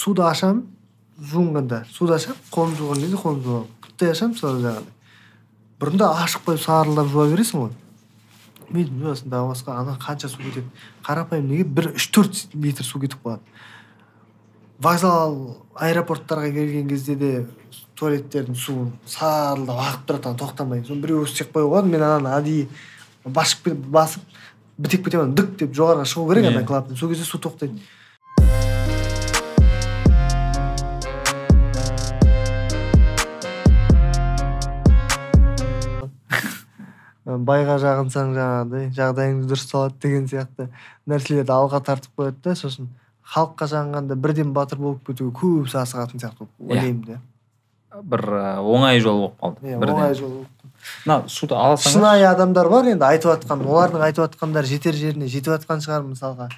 суды ашамын жуынғанда суды ашамын қолым жуған кезде қолым жуамын кілттай ашамын мысалы жаңағыдай бұрында ашық қойып сарылдап жуа бересің ғой бүйтіп жуасың дағы басқа ана қанша су кетеді қарапайым неге бір үш төрт литр су кетіп қалады вокзал аэропорттарға келген кезде де туалеттердің суы сарылдап ағып тұрады ана тоқтамай соны біреу істеп қоюға болады мен ананы әдейі басып бітеп кетемін дық деп жоғарыға шығу керек ана клапан сол кезде су тоқтайды байға жағынсаң жаңағыдай жағдайыңды дұрысталады деген сияқты нәрселерді алға тартып қояды да сосын. Халыққа жағынғанда бірден батыр болып кетуге көбісі асығатын сияқты болып ойлаймын да. бір оңай жол болып қалды. Иә оңай жол мына суды аласың шынайы адамдар бар енді айтып жатқан олардың айтып жатқандары жетер жеріне жетіп жатқан шығар мысалға.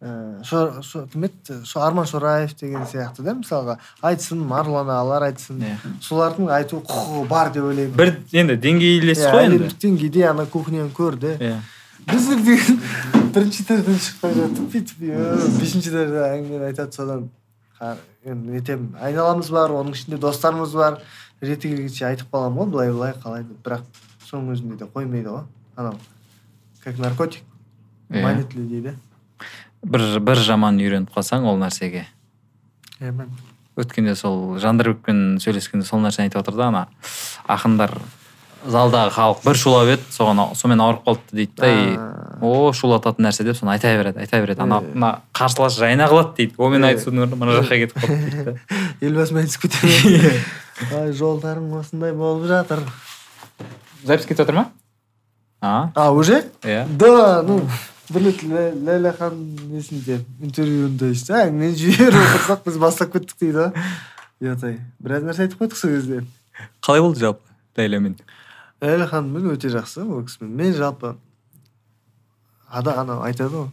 Ыыы кім еді арман шораев деген сияқты да мысалға. Айтсын марлан ағалар айтсын. Иә. Солардың айту құқығы бар деп ойлаймын. Бір енді деңгейлес иә қой енді. әлемдік деңгейде ана кухняны көрді иә. Біздер деген бірінші этаждан шықпай жатып бүйтіп бесінші этажда әңгімені айтады содан енді нетемін. Айналамыз бар оның ішінде достарымыз бар. Реті келгенше айтып қаламын ғой былай былай қалай деп. Бірақ соның өзінде де қоймайды ғой анау. Как наркотик. Иә. манитли дейді. Бір бір жаман үйреніп қалсаң ол нәрсеге. Иә өткенде сол жандарбекпен сөйлескенде сол нәрсені айтып жатыр да ана. Ақындар залдағы халық бір шулап еді соған сонымен ауырып қалыпты дейді да и о шулататын нәрсе деп соны айта береді айта береді. Ана мына қарсылас жайына қалады дейді. Онымен айтысудың орнына мына жаққа кетіп қалды дейді да. елбасымен айтысып кетеді ай жолдарың осындай болып жатыр. Запись кетіп жатыр ма? А? А уже? Иә да ну бір рет Лә- ләйлә ханым несінде интервьюінде işte әңгімені жіберіп отырсақ біз бастап кеттік дейді ғой ұят ай біраз нәрсе айтып қойдық сол кезде қалай болды жалпы ләйлямен ләйлә ханыммен өте жақсы ол кісімен мен жалпы ада анау айтады ғой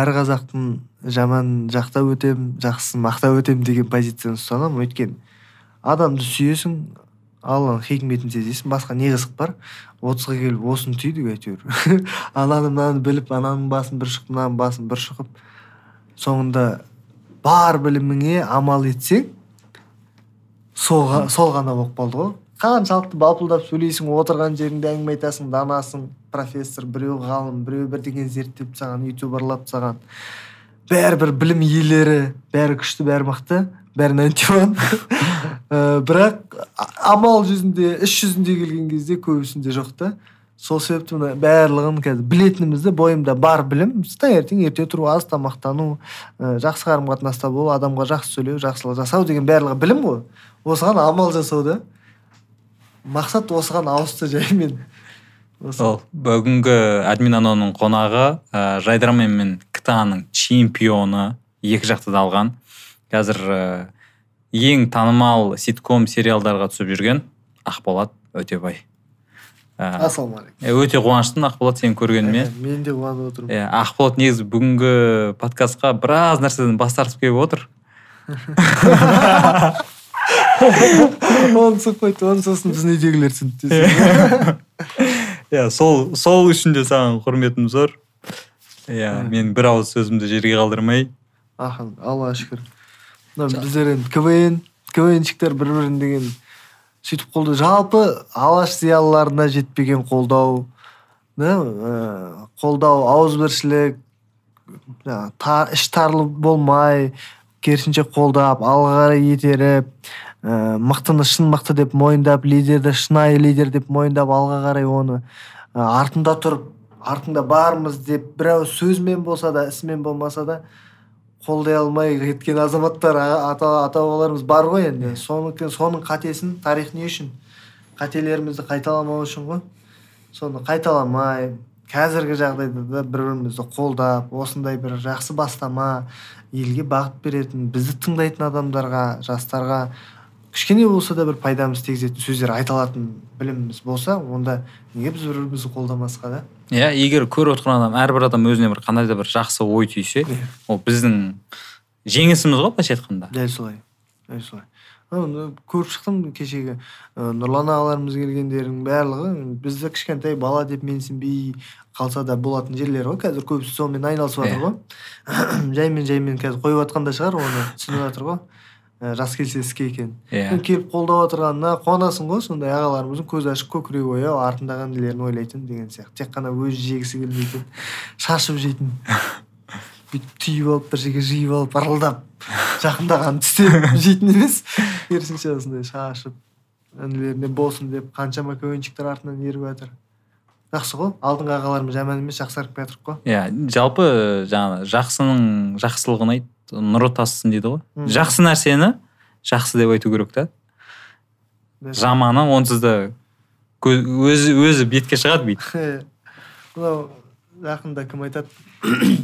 әр қазақтың жаман жақтап өтем жақсысын мақтап өтем деген позицияны ұстанамын өйткені адамды сүйесің алланың хикметін сезесің басқа не қызық бар? Отызға келіп осыны түйдік әйтеуір. Ананы мынаны біліп ананың басын бір шұқып мынаның басын бір шұқып соңында бар біліміңе амал етсең сол, ға- сол ғана болып қалды ғой. Қаншалықты балпылдап сөйлейсің отырған жеріңде әңгіме айтасың данасың профессор біреу ғалым біреу бірдеңе зерттеп тастаған ютуберлап тастаған бәрібір білім иелері бәрі күшті бәрі мықты. Бәрі антиман Ә, бірақ амал жүзінде іс жүзінде келген кезде көбісінде жоқ та. Сол себепті мына барлығын қазір білетінімізді бойымда бар білім. Таңертең ерте тұру аз тамақтану ә, жақсы қарым қатынаста болу адамға жақсы сөйлеу жақсылық жасау деген барлығы білім ғой. Осыған амал жасау да. Мақсат осыған ауысты жаймен Осы. ол бүгінгі админ аноның қонағы ә, жайдармен мен кта ның чемпионы екі жақты да алған. Қазір ә, ең танымал ситком сериалдарға түсіп жүрген ақболат өтебай. Ә, ассалаумағалейкум өте қуаныштымын ақболат сені көргеніме. Мен де қуанып отырмын. Иә ақболат негізі бүгінгі подкастқа біраз нәрседен бас тартып келіп отыр. Оны түсініп қойды оны сосын біздің үйдегілер түсінді иә сол сол үшін де саған құрметім зор. Иә мен бір ауыз сөзімді жерге қалдырмай. Ахын аллаға шүкір. Мына біздер енді квн квнщиктер бір бірін деген сөйтіп қолдау. Жалпы алаш зиялыларына жетпеген қолдау да ә, қолдау ауызбіршілік жаңағы іш тарлы болмай керісінше қолдап алға қарай итеріп ә, мықтыны шын мықты деп мойындап лидерді шынайы лидер деп мойындап алға қарай оны ә, артында тұрып артында бармыз деп бір ауыз сөзмен болса да ісімен болмаса да қолдай алмай кеткен азаматтар ата ата бабаларымыз бар ғой енді. Соныкі соның қатесін тарих не үшін? Қателерімізді қайталамау үшін ғой. Соны қайталамай қазіргі жағдайда да бір бірімізді қолдап осындай бір жақсы бастама елге бағыт беретін бізді тыңдайтын адамдарға жастарға кішкене болса да бір пайдамыз тигізетін сөздер айта алатын біліміміз болса онда неге біз бір бірімізді қолдамасқа да? Иә егер көріп отырған адам әрбір адам өзіне бір қандай да бір жақсы ой түйсе Иә. ол біздің жеңісіміз ғой былайша айтқанда. Дәл солай дәл солай. Көріп шықтым кешегі нұрлан ағаларымыз келгендердің барлығы бізді кішкентай бала деп менсінбей қалса да болатын жерлер ғой қазір көбісі сонымен айналысып жатыр ғой. Жаймен жаймен қазір қойып жатқан да шығар оны түсініп жатыр ғой жас келсе іске екенін иә келіп қолдап отырғанына қуанасың ғой сондай ағаларымыздың көзі ашық көкірегі ояу артындағы інілерін ойлайтын деген сияқты. Тек қана өзі жегісі келмейтін шашып жейтін. Бүйтіп түйіп алып бір жерге жиып алып ырылдап жақындағанын тістеп жейтін емес. Керісінше осындай шашып інілеріне болсын деп қаншама квнчиктер артынан еріп жатыр. Жақсы ғой алдыңғы ағаларымыз жаман емес жақсарып келе жатырық қой. Иә жалпы жаңағы жақсының жақсылығын айт нұры тасысын дейді ғой. Жақсы нәрсені жақсы деп айту керек та жаманы онсыз да өзі өзі бетке шығады бүйтіп мынау жақында кім айтады?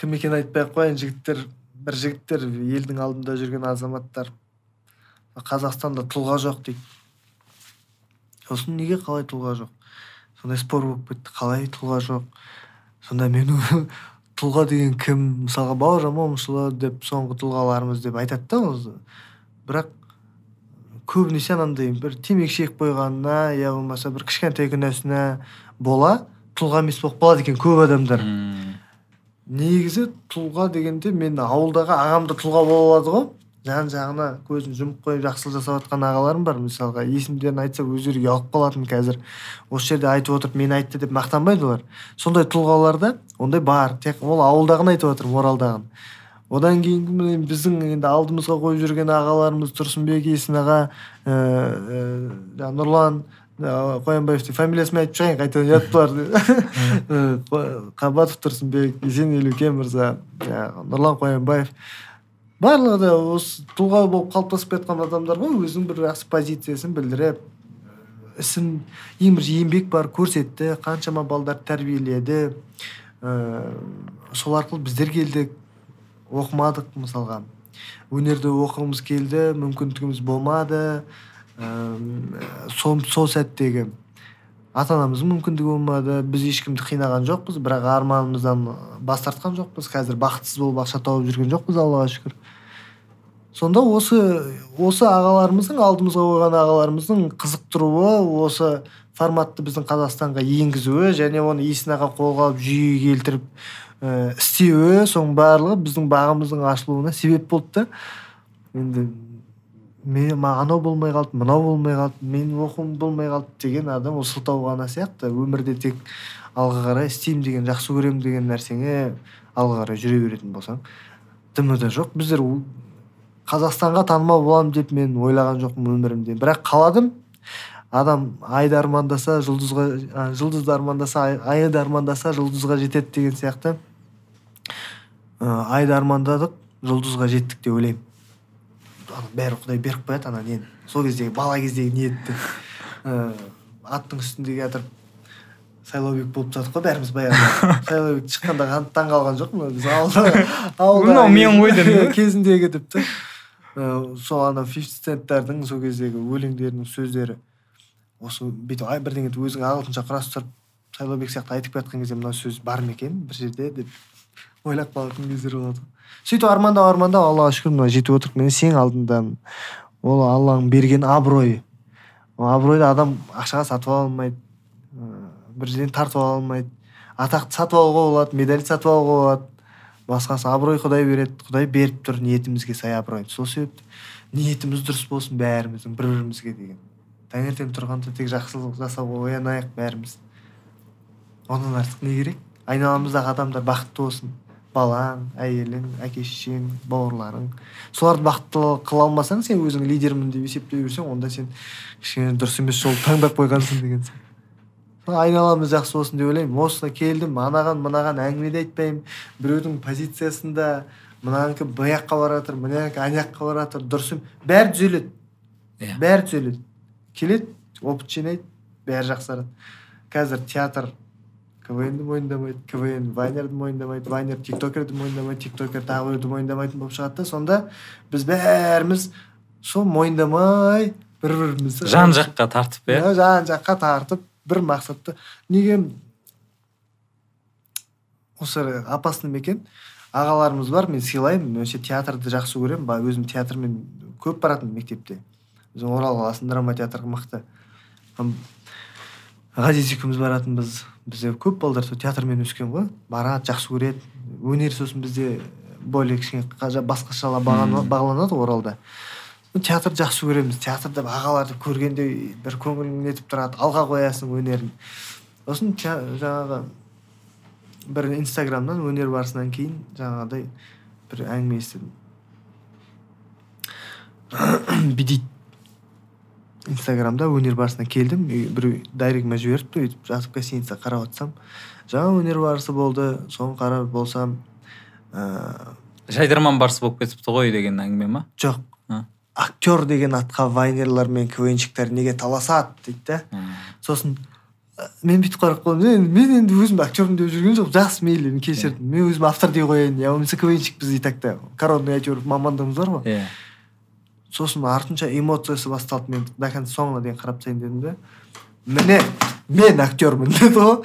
Кім екенін айтпай ақ қояйын жігіттер бір жігіттер елдің алдында жүрген азаматтар. Қазақстанда тұлға жоқ дейді. Сосын неге қалай тұлға жоқ? Сондай спор болып кетті. Қалай тұлға жоқ? Сонда мен тұлға деген кім мысалға бауыржан момышұлы деп соңғы тұлғаларымыз деп айтады да өзі бірақ көбінесе анандай бір темекі шегіп қойғанына я болмаса бір кішкентай күнәсіне бола тұлға емес болып қалады екен көп адамдар. Негізі тұлға дегенде мен ауылдағы ағам да тұлға бола алады ғой. Жан жағына көзін жұмып қойып жақсылық жасап жатқан ағаларым бар мысалға. Есімдерін айтса өздері ұялып қалатын қазір. Осы жерде айтып отырып мені айтты деп мақтанбайды олар. Сондай тұлғаларда ондай бар. Тек ол ауылдағыны айтып жатырмын оралдағын одан кейінгі міне біздің енді алдымызға қойып жүрген ағаларымыз тұрсынбек есін аға жаңағы нұрлан ә, қоянбаев деп фамилиясын айтып шығайын қайтадан ұят болар Э, қабатов тұрсынбек есен елеукен мырза жаңағы нұрлан қоянбаев. Барлығы да осы тұлға болып қалыптасып кетқан адамдар ғой өзінің бір жақсы позициясын білдіріп ісін ең бірінші еңбек бар көрсетті қаншама балдар тәрбиеледі ыыы сол арқылы біздер келдік оқымадық мысалға. Өнерді оқығымыз келді мүмкіндігіміз болмады сол, сол сәттегі. Ата анамыздың мүмкіндігі болмады біз ешкімді қинаған жоқпыз бірақ арманымыздан бас тартқан жоқпыз. Қазір бақытсыз болып ақша тауып жүрген жоқпыз аллаға шүкір. Сонда осы осы ағаларымыздың алдымызға қойған ағаларымыздың қызықтыруы осы форматты біздің қазақстанға енгізуі және оны есін аға қолға алып жүйеге келтіріп ііі істеуі соның барлығы біздің бағымыздың ашылуына себеп болды да. Енді мен ма- анау болмай қалды мынау болмай қалды менің оқуым болмай қалды деген адам ол сылтау ғана сияқты. Өмірде тек алға қарай істеймін деген жақсы көремін деген нәрсеңе алға қарай жүре беретін болсаң дымы да жоқ. Біздер қазақстанға танымал боламын деп мен ойлаған жоқпын өмірімде. Бірақ қаладым. Адам айды армандаса жұлдызға а, жұлдызды армандаса ай- айды армандаса жұлдызға жетеді деген сияқты. Ы, айды армандадық жұлдызға жеттік деп ойлаймын. Ана бәрі құдай беріп қояды ана нені? Сол кездегі бала кездегі ниетті Ы, аттың үстінде жатырып сайлаубек болып жатық қой бәріміз баяғыда. Сайлаубек шыққанда қан- таң қалған жоқпын біз ауылда ауылда Мынау мен ғой бе? кезіндегі деп та сол ана фифти центтардың сол кездегі өлеңдерінің сөздері. Осы бүйтіп ай бірдеңе өзің ағылшынша құрастырып сайлаубек сияқты айтып келе кезде мына сөз бар ма екен бір жерде деп ойлап қалатын кездер болады. Сөйтіп армандап армандап аллаға шүкір мына жетіп отырмық міне сенің алдыңдамын ол алланың берген абыройы. Ол абыройды адам ақшаға сатып ала алмайды бір жерден тартып ала алмайды. Атақты сатып алуға болады медаль сатып алуға болады. Басқасы абырой құдай береді құдай беріп тұр ниетімізге сай абыройды. Сол себепті ниетіміз дұрыс болсын бәріміздің бір бірімізге деген. Таңертең тұрғанда тек жақсылық жасауға оянайық бәріміз. Одан артық не керек? Айналамыздағы адамдар бақытты болсын. Балаң әйелің әке шешең бауырларың. Соларды бақытты қыла алмасаң сен өзің лидермін деп есептей берсең онда сен кішкене дұрыс емес жолды таңдап қойғансың деген сияқты. Айналамыз жақсы болсын деп ойлаймын. Осына келдім анаған мынаған әңгіме де айтпаймын. Біреудің позициясында мынанікі бұл жаққа бара жатыр мынанікі ана жаққа бара жатыр дұрыс бәрі түзеледі. Иә. бәрі түзеледі. Келеді опыт жинайды бәрі жақсарады қазір театр квнді мойындамайды квн вайнерді мойындамайды вайнер тиктокерді мойындамайды тиктокер тағы біреуді мойындамайтын болып шығады да сонда біз бәріміз сол мойындамай бір бірімізді жан жаққа тартып иә жан жаққа тартып бір мақсатты. Неге осы опасный ма екен? Ағаларымыз бар мен сыйлаймын вообще театрды жақсы көремін ба өзім театрмен көп баратын мектепте. Біздің орал қаласының драма театры мықты ғазиз екеуміз баратынбыз бізде көп балдар сол театрмен өскен ғой. Барады жақсы көреді. Өнер сосын бізде более кішкене басқашалап Мм. бағаланады ғой оралда. Ну, театрды жақсы көреміз. Театрда ағаларды көргенде бір көңілің нетіп тұрады. Алға қоясың өнерін. Сосын жаңағы бір инстаграмнан өнер барысынан кейін жаңағыдай бір әңгіме естідім. Бүйтейді инстаграмда өнер барысына келдім үй- біреу дайрегіме жіберіпті өйтіп жатып гостиницада қарап жатсам жаңа өнер барысы болды соны қарап болсам ыыы жайдарман барысы болып кетіпті ғой деген әңгіме ма? Жоқ. Актер деген атқа вайнерлар мен квнщиктер неге таласады дейді да сосын ә, мен бүйтіп қарап қалдым "Е, мен енді өзім актермін деп жүрген жоқ жақсы мейлі кешірдім мен өзім автор дей қояйын я болмаса квнщикпіз и так та коронный әйтеуір мамандығымыз бар ғой иә сосын артынша эмоциясы басталды. Мен до конца соңына дейін қарап тастайын дедім да міне мен актермін деді ғой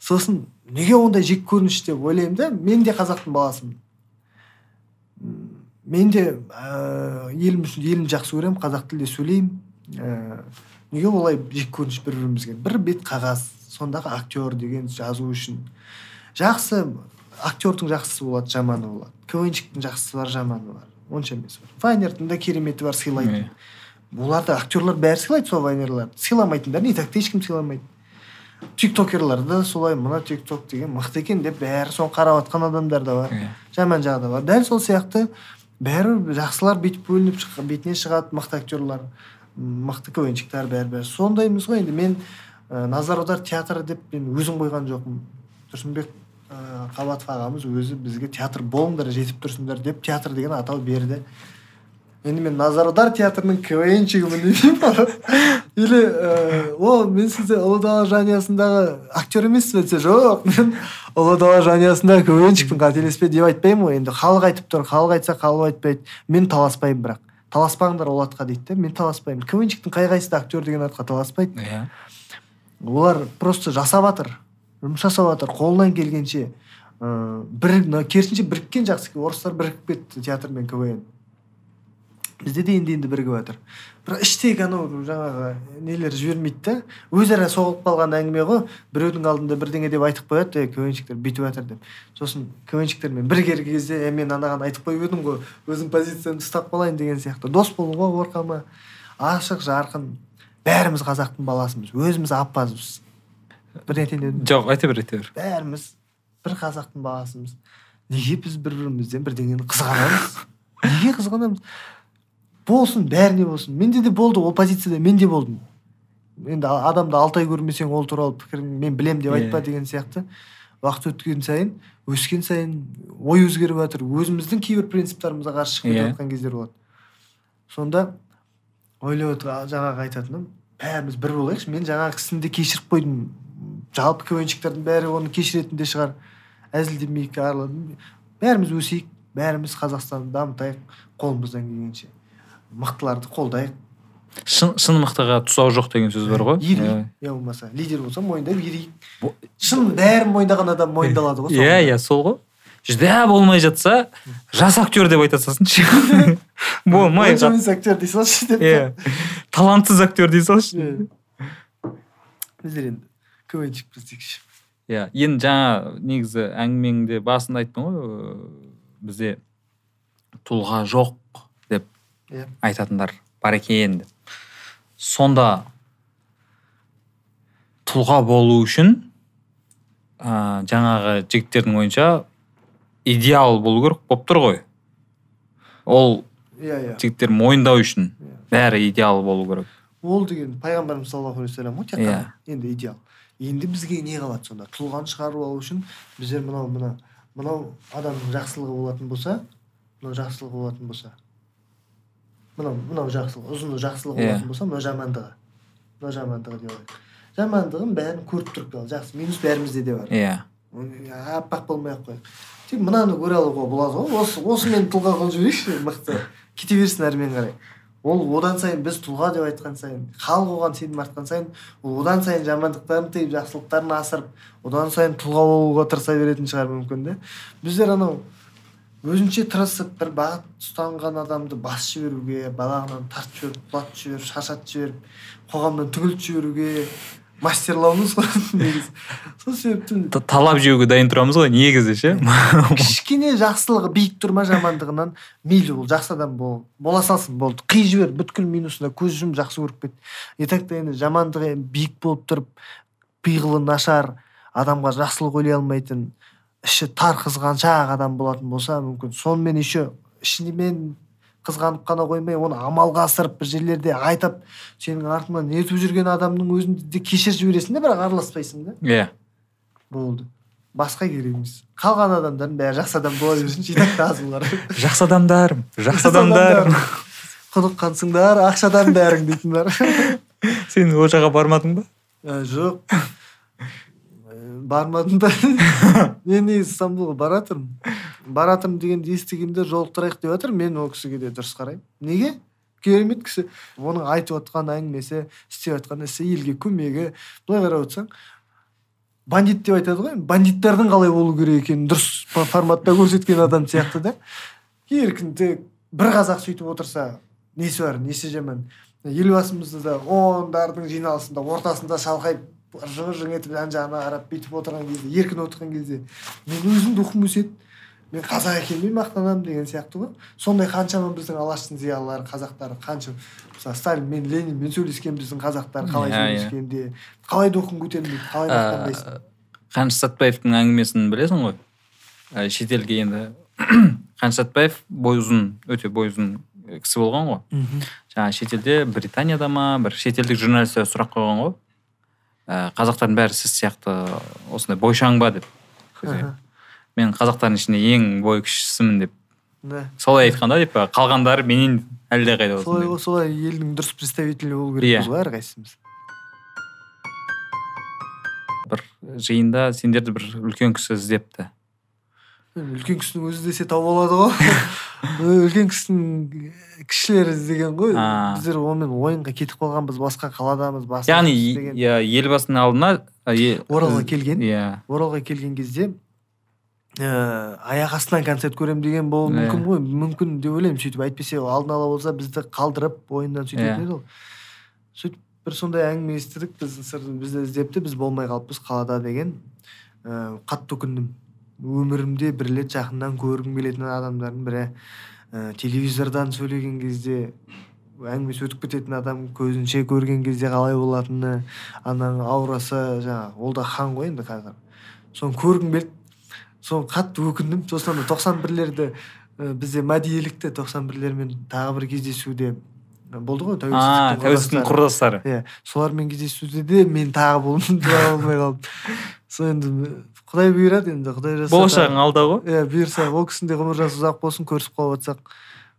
сосын неге ондай жек көрініш деп ойлаймын да мен де қазақтың баласымын. Мен де ә, елім үшін елімді жақсы көремін қазақ тілде сөйлеймін. Ә, неге олай жек көрініш бір бірімізге бір бет қағаз сондағы актер деген жазу үшін. Жақсы актердің жақсысы болады жаманы болады. Квнщиктің жақсысы бар жаманы бар. Онша емес вайнердің да кереметі бар сыйлайтын. Оларды актерлар бәрі сыйлайды сол вайнерларды. Сыйламайтындар не так ешкім сыйламайды. Тиктокерлар да солай мына тикток деген мықты екен деп бәрі соны қарап жатқан адамдар да бар. Жаман жағы да бар. Дәл сол сияқты бәрібір жақсылар бүйтіп бөлініп бетіне шығады мықты актерлар мықты квнщиктар бәрі бәрі. Сондаймыз ғой енді. Мен ә, назар аудар театры деп мен өзім қойған жоқпын. Тұрсынбек қабатов ағамыз өзі бізге театр болыңдар жетіп тұрсыңдар деп театр деген атау берді. Енді мен назар аудар театрының квнщигімін деймін или о мен сізді ұлы дала жанұясындағы актер емессіз бе десе жоқ мен ұлы дала жанұясындағы квнщикпін қателеспе деп айтпаймын ғой. Енді халық айтып тұр халық айтса халық айтпайды. Мен таласпаймын бірақ. Таласпаңдар ол атқа дейді да мен таласпаймын. квнщиктің қай қайсысы да актер деген атқа таласпайды. Иә. Олар просто жасап жатыр жұмыс жасап жатыр қолынан келгенше ыыы бір керісінше біріккен жақсы орыстар бірігіп кетті театр мен квн. Бізде де енді енді бірігіп жатыр. Бірақ іштегі анау жаңағы нелер жібермейді да өзара соғылып қалған әңгіме ғой біреудің алдында бірдеңе деп айтып қояды е квнщиктер бүйтіп жатыр деп. Сосын квнщиктермен бір келген кезде е мен анаған айтып қойып едім ғой өзім позициямды ұстап қалайын деген сияқты. Дос болуға қорқама ашық жарқын. Бәріміз қазақтың баласымыз өзіміз аппазбыз. Бір айтайын дедім жоқ айта бер айта бер. Бәріміз бір қазақтың баласымыз. Неге біз бір бірімізден бірдеңені қызғанамыз? Неге қызғанамыз? Болсын бәріне болсын. Менде де болды ол позицияда мен де болдым. Енді адамды алты ай көрмесең ол туралы пікірін мен білем деп Иә. айтпа деген сияқты. Уақыт өткен сайын өскен сайын ой өзгеріп жатыр. Өзіміздің кейбір принциптарымызға қарсы шығып Иә. кетіп жатқан кездер болады. Сонда ойлап отыр а, жаңағы айтатыным бәріміз бір болайықшы. Мен жаңағы кісіні де кешіріп қойдым. Жалпы квнщиктердің бәрі оны кешіретін де шығар. Әзілдемейік арыладым бәріміз өсейік бәріміз қазақстанды дамытайық қолымыздан келгенше. Мықтыларды қолдайық. Шын шын мықтыға тұсау жоқ деген сөз бар ғой. Ерейік я болмаса. Лидер болса мойындап ерейік шын бәрін мойындаған адам мойындалады ғой иә иә сол ғой. Жүзде болмай жатса жас актер деп айта салсыншы. Болмай актер дей салшы деп. Иә талантсыз актер дей салшы. Иә. біздер енді квнщикпіз дейікші иә енді жаңа негізі әңгімеңде басында айттың ғой бізде тұлға жоқ деп Иә. айтатындар бар екен деп. Сонда тұлға болу үшін ә, жаңағы жігіттердің ойынша идеал болу керек болып тұр ғой. Ол иә иә. жігіттер мойындау үшін Иә. бәрі идеал болу керек. Ол деген пайғамбарымыз саллаллаху алейхи вассалам ғой тек Иә. қана. Енді идеал. Енді бізге не қалады сонда? Тұлғаны шығарып алу үшін біздер мынау мына мынау адамның жақсылығы болатын болса мынау жақсылығы болатын болса. Мынау мынау жақсылығы ұзыны жақсылығы Иә. болатын болса мынау жамандығы. Мынау жамандығы деп алайық жамандығын бәрін көріп тұрып ал жақсы минус бәрімізде де бар. Иә. Аппақ болмай ақ қояйық. Тек мынаны көре алуға болады ғой. Осы осымен тұлға қылып жіберейікші мықты. Кете берсін әрмен қарай. Ол одан сайын біз тұлға деп айтқан сайын халық оған сенім артқан сайын ол одан сайын жамандықтарын тыйып жақсылықтарын асырып одан сайын тұлға болуға тырыса беретін шығар мүмкін да біздер анау өзінше тырысып бір бағыт ұстанған адамды басып жіберуге балағынан тартып жіберіп құлатып жіберіп шаршатып жіберіп қоғамнан түңілтіп жіберуге мастерлауымыз ғой негізі сол себептен талап жеуге дайын тұрамыз ғой негізі ше? кішкене жақсылығы биік тұр ма жамандығынан? Мейлі ол жақсы адам бол бола салсын болды. Қиып жібер бүткіл минусына көз жұмып жақсы көріп кет. И так та енді жамандығы биік болып тұрып пиғылы нашар адамға жақсылық ойлай алмайтын іші тар қызғаншақ адам болатын болса мүмкін. Сонымен еще ішімен қызғанып қана қоймай оны амалға асырып бір жерлерде айтып сенің артыңнан нетіп жүрген адамның өзін де кешіріп жібересің де бірақ араласпайсың да. Иә. Болды. Басқа керек емес. Қалған адамдардың бәрі жақсы адам бола аз бұлар жақсы адамдар жақсы адамдар құдық қансыңдар ақшадан бәрің дейтіндар. Сен ол жаққа бармадың ба? Ә, жоқ. Ә, бармадым да мен негізі стамбулға баратырмын баратырмын дегенді естігенде жолықтырайық деп жатыр. Мен ол кісіге де дұрыс қараймын. Неге? Керемет кісі. Оның айтып отқан әңгімесі істеп жатқан ісі елге көмегі. Былай қарап отырсаң бандит деп айтады ғой. Бандиттардың қалай болу керек екенін дұрыс форматта көрсеткен адам сияқты да. Еркіндік бір қазақ сөйтіп отырса несі бар несі жаман? Елбасымызды да ондардың жиналысында ортасында шалқайып жың жың етіп жан жағына қарап бүйтіп отырған кезде еркін отырған кезде мен өзім рухым өседі мен қазақ екеніммен мақтанамын деген сияқты ғой сондай қаншама біздің алаштың зиялылары қазақтар қанша мысалы сталин мен ленинмен сөйлескен біздің қазақтар қалай Иә, иә. сөйлескенде қалай рухың көтерілмейді қалай мақтанбайсың қаныш сәтбаевтың әңгімесін білесің ғой Ә, шетелге енді қаныш сәтбаев бойы ұзын өте бойы ұзын кісі болған ғой мхм. жаңағы шетелде британияда ма бір шетелдік журналистер сұрақ қойған ғой ә, қазақтардың бәрі сіз сияқты осындай бойшаң ба деп. Мен қазақтардың ішінде ең бойы кішісімін деп Да. солай айтқан да деп қалғандары менен әлдеқайда солай ғой солай елдің дұрыс представителі болу керекпіз Иә. ғой әрқайсымыз. Бір жиында сендерді бір үлкен кісі іздепті. Үлкен кісінің өзі десе тауып алады ғой. Үлкен кісінің кішілері іздеген ғой. Біздер онымен ойынға кетіп қалғанбыз басқа қаладамыз басқа яғни иә елбасының алдына оралға келген. иә. Оралға келген кезде аяқ астынан концерт көремін деген болуы Иә. мүмкін ғой. Мүмкін деп ойлаймын. Сөйтіп әйтпесе алдын ала болса бізді қалдырып ойыннан сөйтетін еді ғой сөйтіп бір сондай әңгіме естідік біз сыр- бізді іздепті. Біз болмай қалыппыз қалада деген ә, қатты өкіндім. Өмірімде бір рет жақыннан көргім келетін адамдардың бірі ә, телевизордан сөйлеген кезде әңгімесі өтіп кететін адам көзінше көрген кезде қалай болатыны ананың аурасы жаңағы ол да хан ғой енді қазір. Соны көргім келді. Соны қатты өкіндім сосын ана тоқсан бірлерді ә, бізде мәди елікті тоқсан бірлермен тағы бір кездесуде болды ғой тәуелсіздіктің тәуелсіздіктің құрдастары. иә солармен кездесуде де мен тағы болдым тура болмай қалдым. Сол енді құдай бұйырады енді құдай жасаса болашағың алда ғой. Иә бұйырса ол кісінің де ғұмыр жасы ұзақ болсын көрісіп қалып жатсақ.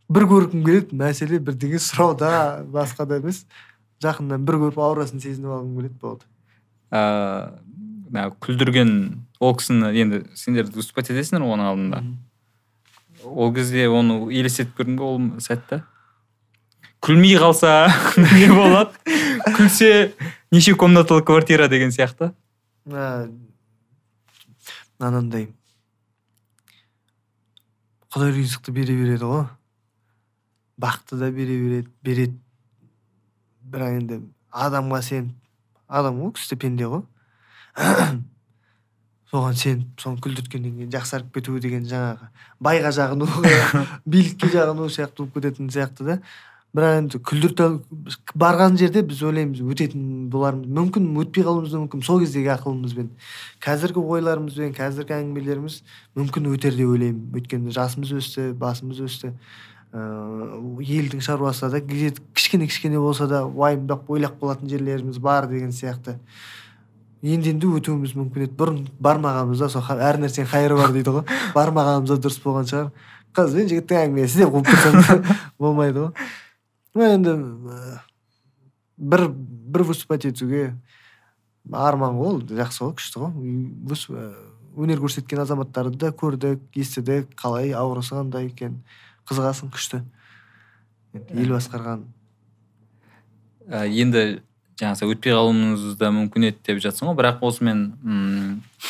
Бір көргім келеді мәселе бірдеңе сұрауда басқа да емес. Жақыннан бір көріп аурасын сезініп алғым келеді болды. Ә, мына күлдірген ол кісіні енді сендер выступать етесіңдер оның алдында. Ол кезде оны елестетіп көрдің бе ол сәтті күлмей қалса не болады? Күлсе неше комнаталы квартира деген сияқты. Анандай құдай ризықты бере береді ғой. Бақты да бере береді береді. Бірақ енді адамға сен адам ғой күшті пенде ғой. соған сеніп соны күлдірткеннен кейін жақсарып кетуі деген жаңағы байға жағыну билікке жағыну сияқты болып кететін сияқты да. Бірақ енді күлдірте барған жерде біз ойлаймыз өтетін болармыз мүмкін өтпей қалуымыз да мүмкін. Сол кездегі ақылымызбен қазіргі ойларымызбен қазіргі әңгімелеріміз мүмкін өтер деп ойлаймын. Өйткені жасымыз өсті басымыз өсті. Ыыы елдің шаруасы да кішкене кішкене болса да уайымдап ойлап қалатын жерлеріміз бар деген сияқты. Енді енді өтуіміз мүмкін еді. Бұрын бармағанымызда сол әр нәрсенің қайыры бар дейді ғой. Бармағанымызда дұрыс болған шығар. Қыз бен жігіттің әңгімесі деп қуып тұрсаң болмайды ғой. Енді ә, бір бір выступать етуге арман ғой ол. Жақсы ғой күшті ғой. Ә, өнер көрсеткен азаматтарды да көрдік естідік. Қалай аурасы қандай екен. Қызығасың күшті. Ел басқарған. Ә, енді жаңағы өтпей қалуымыз да мүмкін еді деп жатсың ғой. Бірақ осымен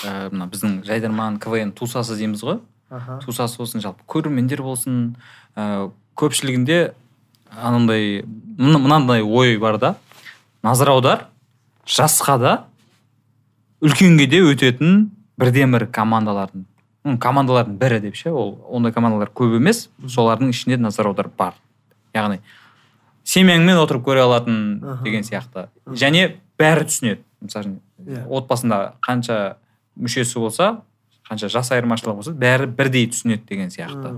ә, мына біздің жайдарман квн тусасы дейміз ғой. Аха. Тусасы болсын жалпы көрермендер болсын ә, көпшілігінде анандай мына- мынандай ой бар да. Назар аудар жасқа да үлкенге де өтетін бірден бір командалардың командалардың бірі деп ше ол. Ондай командалар көп емес. Солардың ішінде назар аудар бар. Яғни семьяңмен отырып көре алатын деген сияқты. Және бәрі түсінеді. Мысалы үшін Иә. отбасында қанша мүшесі болса қанша жас айырмашылығы болса бәрі бірдей түсінеді деген сияқты.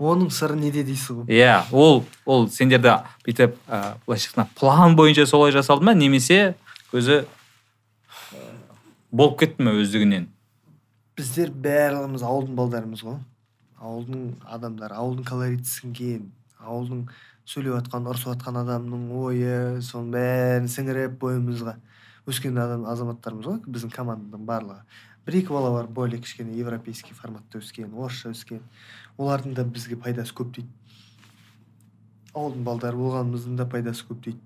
Оның сыры неде дейсіз ғой? Иә ол ол сендерді бүйтіп ә, былайша айтқанда план бойынша солай жасалды ма? Немесе өзі болып кетті ме өздігінен? Біздер барлығымыз ауылдың балдарымыз ғой. Ауылдың адамдары ауылдың колориті сіңген ауылдың сөйлеп жатқан ұрысып жатқан адамның ойы соның бәрін сіңіріп бойымызға өскен адам азаматтарымыз ғой біздің команданың барлығы. Бір екі бала бар более кішкене европейский форматта өскен орысша өскен. Олардың да бізге пайдасы көп дейді. Ауылдың балдары болғанымыздың да пайдасы көп дейді.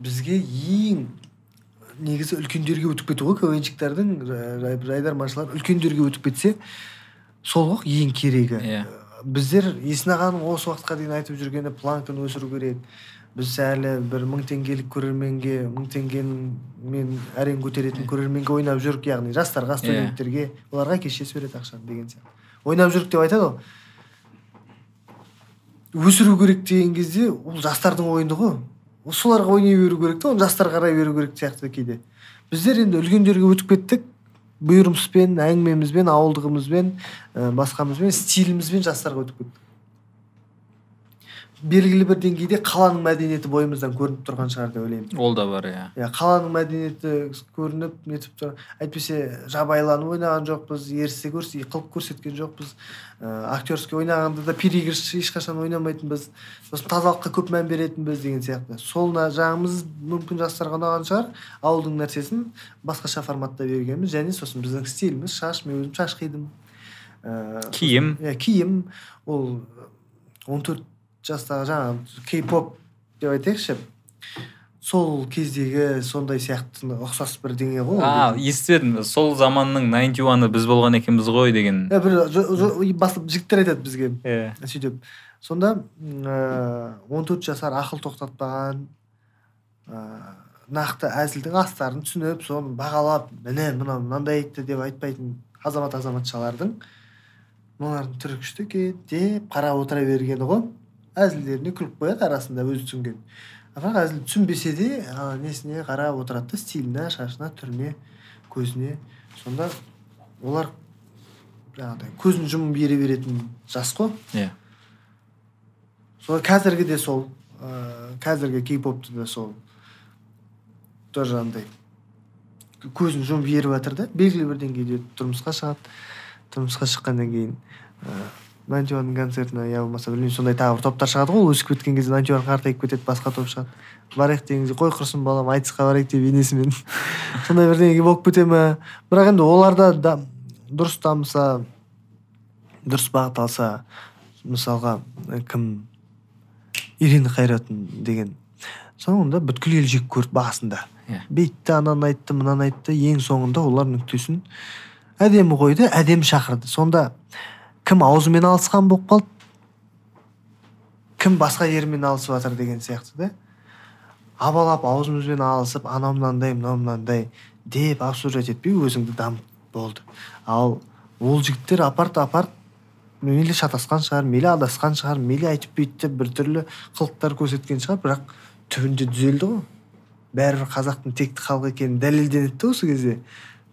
Бізге ең негізі үлкендерге өтіп кету ғой квнщиктардың жайдарманшылар үлкендерге өтіп кетсе сол ғой ең керегі. Иә. Біздер есін ағаның осы уақытқа дейін айтып жүргені планканы өсіру керек. Біз әлі бір мың теңгелік көрерменге мың теңгемен әрең көтеретін көрерменге ойнап жүрік яғни жастарға студенттерге. Оларға әке шешесі береді ақшаны деген сияқты. Ойнап жүрік деп айтады ғой. Өсіру керек деген кезде ол жастардың ойыны ғой. Ол соларға ойнай беру керек та оны жастар қарай беру керек сияқты кейде. Біздер енді үлкендерге өтіп кеттік. Бұйырымызбен әңгімемізбен ауылдығымызбен ә, басқамызбен стилімізбен жастарға өтіп кеттік. Белгілі бір деңгейде қаланың мәдениеті бойымыздан көрініп тұрған шығар деп ойлаймын. Ол да бар иә. Иә қаланың мәдениеті көрініп нетіп тұр? Әйтпесе жабайыланып ойнаған жоқпыз ерсі көрсе қылып көрсеткен жоқпыз. Ә, актерский ойнағанда да переигрыш ешқашан ойнамайтынбыз. Сосын тазалыққа көп мән беретінбіз деген сияқты. Сол жағымыз мүмкін жастарға ұнаған шығар. Ауылдың нәрсесін басқаша форматта бергенбіз. Және сосын біздің стиліміз шаш мен өзім шаш қидым. Ә, киім. иә киім. Ол он төрт жастағы жаңағы кей поп деп айтайықшы. Сол кездегі сондай сияқты ұқсас бірдеңе ғой а естідім сол заманның найнти уаны біз болған екенбіз ғой деген. Иә, бір жігіттер айтады бізге. Иә сөйтіп. Сонда он төрт жасар ақыл тоқтатпаған ә, нақты әзілдің астарын түсініп соны бағалап міне мынау мынандай айтты деп айтпайтын азамат азаматшалардың мыналардың түрі күшті екен деп қарап отыра бергені ғой. Әзілдеріне күліп қояды арасында өзі түсінген. Бірақ әзіл түсінбесе де ана несіне қарап отырады да стиліне шашына түріне көзіне. Сонда олар жаңағыдай көзін жұмып ере беретін жас қой. Иә. Сол қазіргі де сол ыыы қазіргі кей попты да сол. Тоже андай көзін жұмып еріп жатыр да. Белгілі бір деңгейде тұрмысқа шығады тұрмысқа шыққаннан кейін ыыы ның концертіне я болмаса білмеймін сондай тағы бір топтар шығады ғой ол өсіп кеткен кезде нантиуан қартайып кетеді басқа топ шығады. Барайық деген кезде қой құрсын балам айтысқа барайық деп енесімен. Сондай бірдеңе болып кете ма бірақ енді оларда да дұрыс дамыса дұрыс бағыт алса мысалға і кім? Ирина қайратын деген. Соңында бүткіл ел жек көрді басында. Иә. бүйтті ананы айтты мынаны айтты ең соңында олар нүктесін. Әдемі қойды әдемі шақырды сонда кім аузымен алысқан болып қалды? Кім басқа жермен алысып жатыр деген сияқты да. Абалап аузымызбен алысып анау мынандай мынау мынандай деп обсуждать етпей өзіңді дамыт болды. Ал ол жігіттер апарт апарт мейлі шатасқан шығар мейлі адасқан шығар мейлі айтып бүйтті біртүрлі қылықтар көрсеткен шығар бірақ түбінде түзелді ғой. Бәрібір қазақтың текті халық екені дәлелденеді да осы кезде.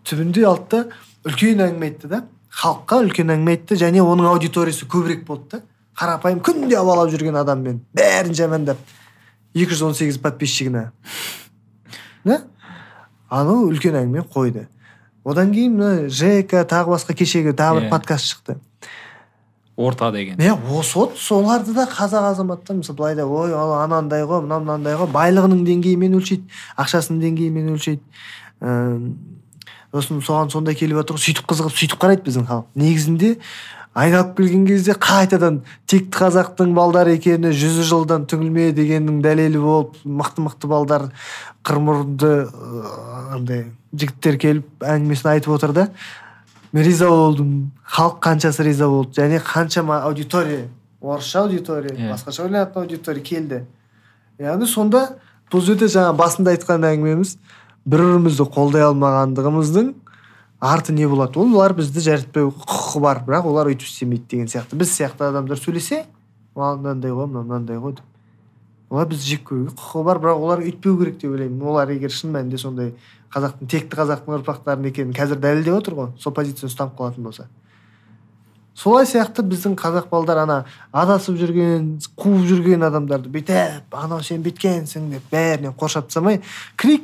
Түбінде алды да үлкен әңгіме айтты да. Халыққа үлкен әңгіме айтты және оның аудиториясы көбірек болды да. Қарапайым күнде абалап жүрген адаммен бәрін жамандап екі жүз он сегіз подписчигіне да? Анау үлкен әңгіме қойды. Одан кейін мына жека тағы басқа кешегі тағы бір Иә. подкаст шықты. Орта деген. Міне осы вот соларды да қазақ азаматтар мысалы былай да ой ал анандай ғой мынау мынандай ғой байлығының деңгейімен өлшейді ақшасының деңгейімен өлшейді сосын соған сондай келіп жатыр ғой сөйтіп қызығып сөйтіп қарайды біздің халық. Негізінде айналып келген кезде қайтадан текті қазақтың балдары екені жүзі жылдан түңілме дегеннің дәлелі болып мықты мықты балдар қырмұрынды андай жігіттер келіп әңгімесін айтып отыр да мен риза болдум халық канчасы риза болду және канчама аудитория орысша аудитория Иә. баскача ойлонатын аудитория келди яғни сонда бұл жерде жаңа басында айтқан әңгімеміз бір бірімізді қолдай алмағандығымыздың арты не болады? Ол олар бізді жарытпау құқығы бар бірақ олар өйтіп істемейді деген сияқты. Біз сияқты адамдар сөйлесе мынандай ғой мынау мынандай ғой деп. Олар бізді жек көруге құқығы бар бірақ олар өйтпеу керек деп ойлаймын. Олар егер шын мәнінде сондай қазақтың текті қазақтың ұрпақтарының екенін қазір дәлелдеп отыр ғой сол позицияны ұстанып қалатын болса. Солай сияқты біздің қазақ балдар ана адасып жүрген қуып жүрген адамдарды бүйтіп анау сен бүйткенсің деп бәрінен қоршап тастамай кірейік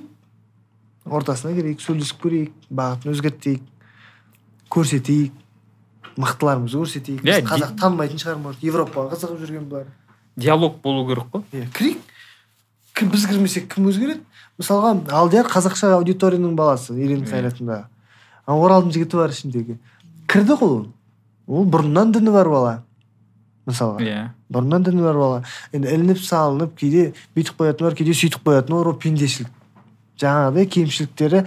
ортасына кірейік сөйлесіп көрейік бағытын өзгертейік көрсетейік мықтыларымызды көрсетейік. Иә, қазақ танымайтын шығар может европаға қызығып жүрген бұлар диалог болу керек қой. Иә кірейік. Кім біз кірмесек кім өзгереді? Мысалға алдияр қазақша аудиторияның баласы Иә. қайратында ал оралдың жігіті бар ішіндегі. Кірді ғой ол. Ол бұрыннан діні бар бала мысалға. Иә. Бұрыннан діні бар бала. Енді ілініп салынып кейде бүйтіп қоятыны бар кейде сөйтіп қоятыны бар ол пендешілік. Жаңағыдай кемшіліктері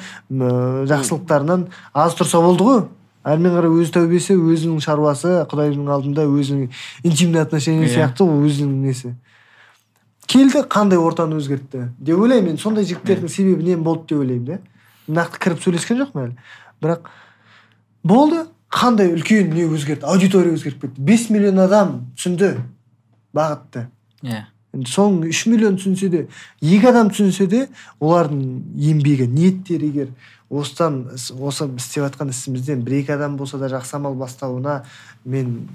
жақсылықтарынан аз тұрса болды ғой. Әрмен қарай өз тәубесі өзінің шаруасы құдайдың алдында өзінің интимный отношение Иә. сияқты ол өзінің несі. Келді қандай ортаны өзгертті? Деп ойлаймын мен сондай жігіттердің себебі не болды деп ойлаймын да. Нақты кіріп сөйлескен жоқпын әлі. Бірақ болды қандай үлкен не өзгерді? Аудитория өзгеріп кетті. Бес миллион адам түсінді бағытты. Иә. енді соның үш миллион түсінсе де екі адам түсінсе де олардың еңбегі ниеттері егер осыдан осы істеп жатқан ісімізден бір екі адам болса да жақсы амал бастауына мен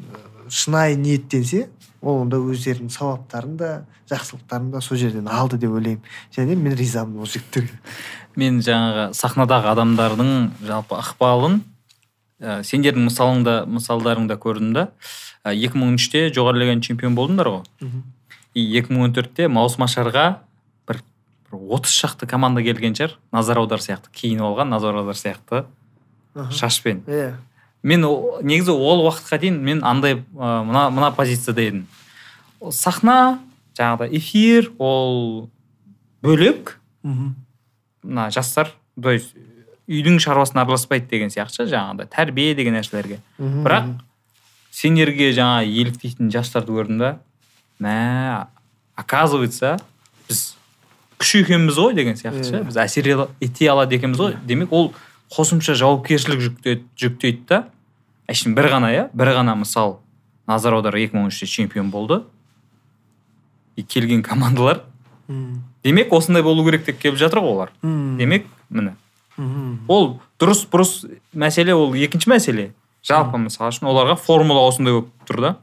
шынайы ниеттенсе ол онда өздерінің сауаптарын да жақсылықтарын да сол жерден алды деп ойлаймын. Және мен ризамын ол жігіттерге. Мен жаңағы сахнадағы адамдардың жалпы ықпалын ә, сендердің мысалыңда мысалдарыңда көрдім да ә, 2003-те жоғары лиганың чемпион болдыңдар ғой. И 2014-те маусым ашарға бір, бір 30 шақты команда келген шығар. Назар аудар сияқты киініп алған назар аудар сияқты шашпен. Иә. Мен о- негізі ол уақытқа дейін мен андай ә, мына мына позицияда едім. Сахна жаңағыдай эфир ол бөлек. Мына жастар то есть үйдің шаруасына араласпайды деген сияқты жаңағыдай тәрбие деген нәрселерге. Бірақ сендерге жаңа еліктейтін жастарды көрдім да мә оказывается біз күш екенбіз ғой деген сияқты ше. Иә. біз әсер ете алады екенбіз ғой. Демек ол қосымша жауапкершілік жүктейді жүктейді да. Әшейін бір ғана иә? Бір ғана мысал. Назар аудар 2013-те чемпион болды. И келген командалар. Демек осындай болу керек деп келіп жатыр ғой олар. Демек міне. Ол дұрыс бұрыс мәселе ол екінші мәселе. Жалпы мысалы үшін оларға формула осындай болып тұр да.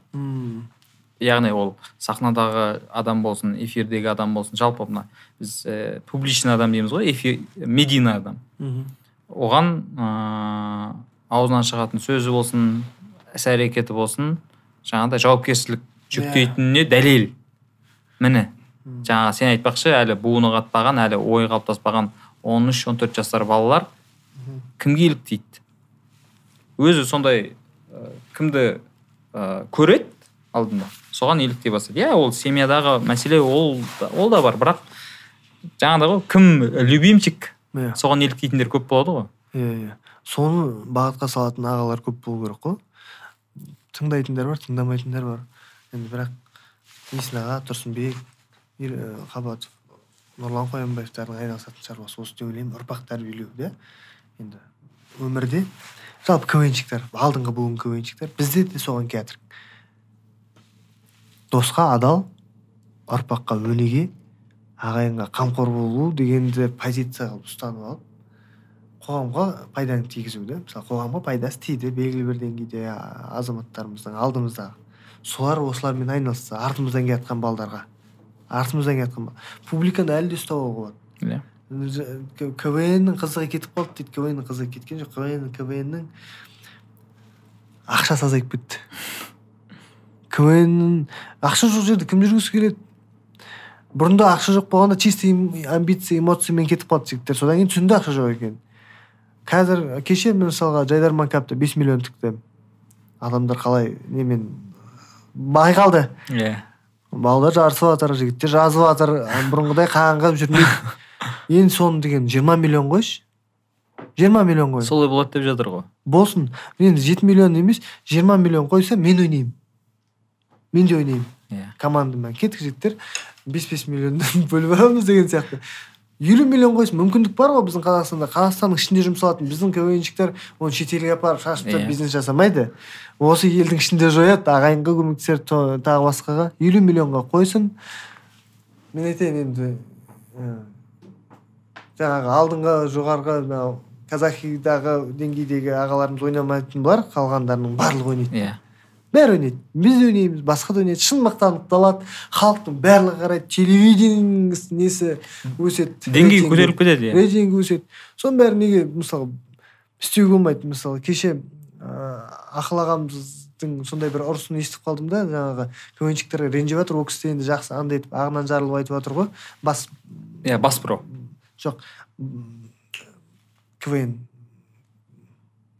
Яғни ол сахнадағы адам болсын эфирдегі адам болсын жалпы мына біз ә, публичный адам дейміз ғой эфир медийный адам. Оған ыыы аузынан шығатын сөзі болсын іс әрекеті болсын жаңағыдай жауапкершілік жүктейтініне дәлел. Міне. Жаңағы сен айтпақшы әлі буыны қатпаған әлі ойы қалыптаспаған 13-14 жастар балалар кімге еліктейді өзі сондай ә, кімді ә, көреді алдында? Соған еліктей бастайды иә ол семьядағы мәселе ол ол да бар. Бірақ жаңағыдай ғой кім любимчик иә. соған еліктейтіндер көп болады ғой. Иә иә. Соны бағытқа салатын ағалар көп болу керек қой. Тыңдайтындар бар тыңдамайтындар бар. Енді бірақ есін аға тұрсынбек ә, қабатов нұрлан қоянбаевтардың айналысатын шаруасы осы деп ойлаймын. Ұрпақ тәрбиелеу да енді өмірде жалпы квнщиктер алдыңғы буын квнщиктер бізде де соған келе досқа адал ұрпаққа өнеге ағайынға қамқор болу дегенді позиция қылып ұстанып алып қоғамға пайданы тигізу да мысалы қоғамға пайдасы тиді белгілі бір деңгейде азаматтарымыздың алдымыздағы солар осылармен айналысса артымыздан келе жатқан балдарға артымыздан келе жатқан публиканы әлі де ұстауға болады. Иә. Квннің қызығы кетіп қалды дейді квннің қызығы кеткен жоқ квн квннің ақшасы азайып кетті. Квннің ақша жоқ жерде кім жүргісі келеді? Бұрында ақша жоқ болғанда чисто амбиция эмоциямен кетіп қалды жігіттер. Содан кейін түсінді ақша жоқ екенін. Қазір кеше мен мысалға жайдарман капта бес миллион тікті. Адамдар қалай немен байқалды иә. Балдар жарысып жатыр жігіттер жазып жатыр бұрынғыдай қаңғып жүрмейді. Енді соны деген жиырма миллион қойшы жиырма миллион қой. Солай болады деп жатыр ғой. Болсын. Енді жеті миллион емес жиырма миллион қойса мен ойнаймын. Мен де ойнаймын. Иә. Командамен кетік жігіттер. Бес бес миллионды бөліп аламыз деген сияқты. Елу миллион қойсын. Мүмкіндік бар ғой біздің қазақстанда. Қазақстанның ішінде жұмсалатын біздің квнщиктер оны шетелге апарып шашып Иә. бизнес жасамайды. Осы елдің ішінде жояды ағайынға көмектесер то- тағы басқаға. Елу миллионға қойсын. Мен айтайын енді жаңағы алдыңғы жоғарғы мынау казахидағы деңгейдегі ағаларымыз ойнамайтын болар қалғандарының барлығы ойнайды. Иә. Бәрі ойнайды біз де ойнаймыз басқа да ойнайды шын мақтанып алады халықтың барлығы қарайды. Телевидениенің несі өседі. Деңгей рейтингі. көтеріліп кетеді иә. Рейтингі өседі. Соның бәрі неге мысалы істеуге болмайды? Мысалы кеше ыыы ақыл ағамыздың сондай бір ұрысын естіп қалдым да жаңағы квнщиктер ренжіп жатыр. Ол кісі де енді жақсы андай етіп ағынан жарылып айтып жатыр ғой. Бас иә бас про. Жоқ. Квн.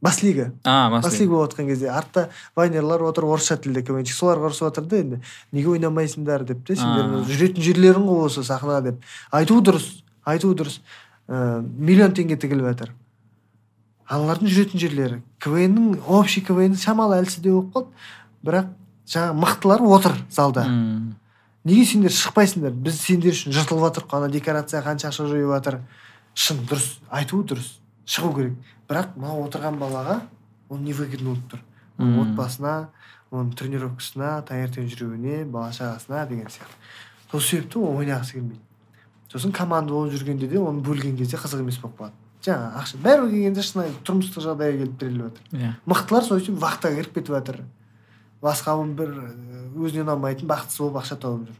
Бас лига а бас лига болып жатқан кезде артта вайнерлар отыр орысша тілде квнщик соларға ұрысып жатыр да енді. Неге ойнамайсыңдар деп те сендер А. жүретін жерлерің ғой осы сахна деп. Айту дұрыс айту дұрыс. Ыыы миллион теңге тігіліп жатыр. Аналардың жүретін жерлері. Квннің общий квн шамалы әлсіздеу болып қалды. Бірақ жаңағы мықтылар отыр залда. М, неге сендер шықпайсыңдар? Біз сендер үшін жыртылып жатырық ана декорация қанша ақша жойып жатыр. Шын дұрыс. Айтуы дұрыс. Шығу керек. Бірақ мынау отырған балаға ол невыгодно болып тұр. Оның отбасына оның тренировкасына таңертең жүруіне бала шағасына деген сияқты. Сол себепті ол ойнағысы келмейді. Сосын команда болып жүргенде де оны бөлген кезде қызық емес болып қалады. Жаңағы ақша. Бәрібір келгенде шынайы тұрмыстық жағдайға келіп тіреліп жатыр иә. Мықтылар сол үшін вахтаға кіріп кетіп жатыр басқа бір өзіне ұнамайтын бақытсыз болып ақша тауып жүр.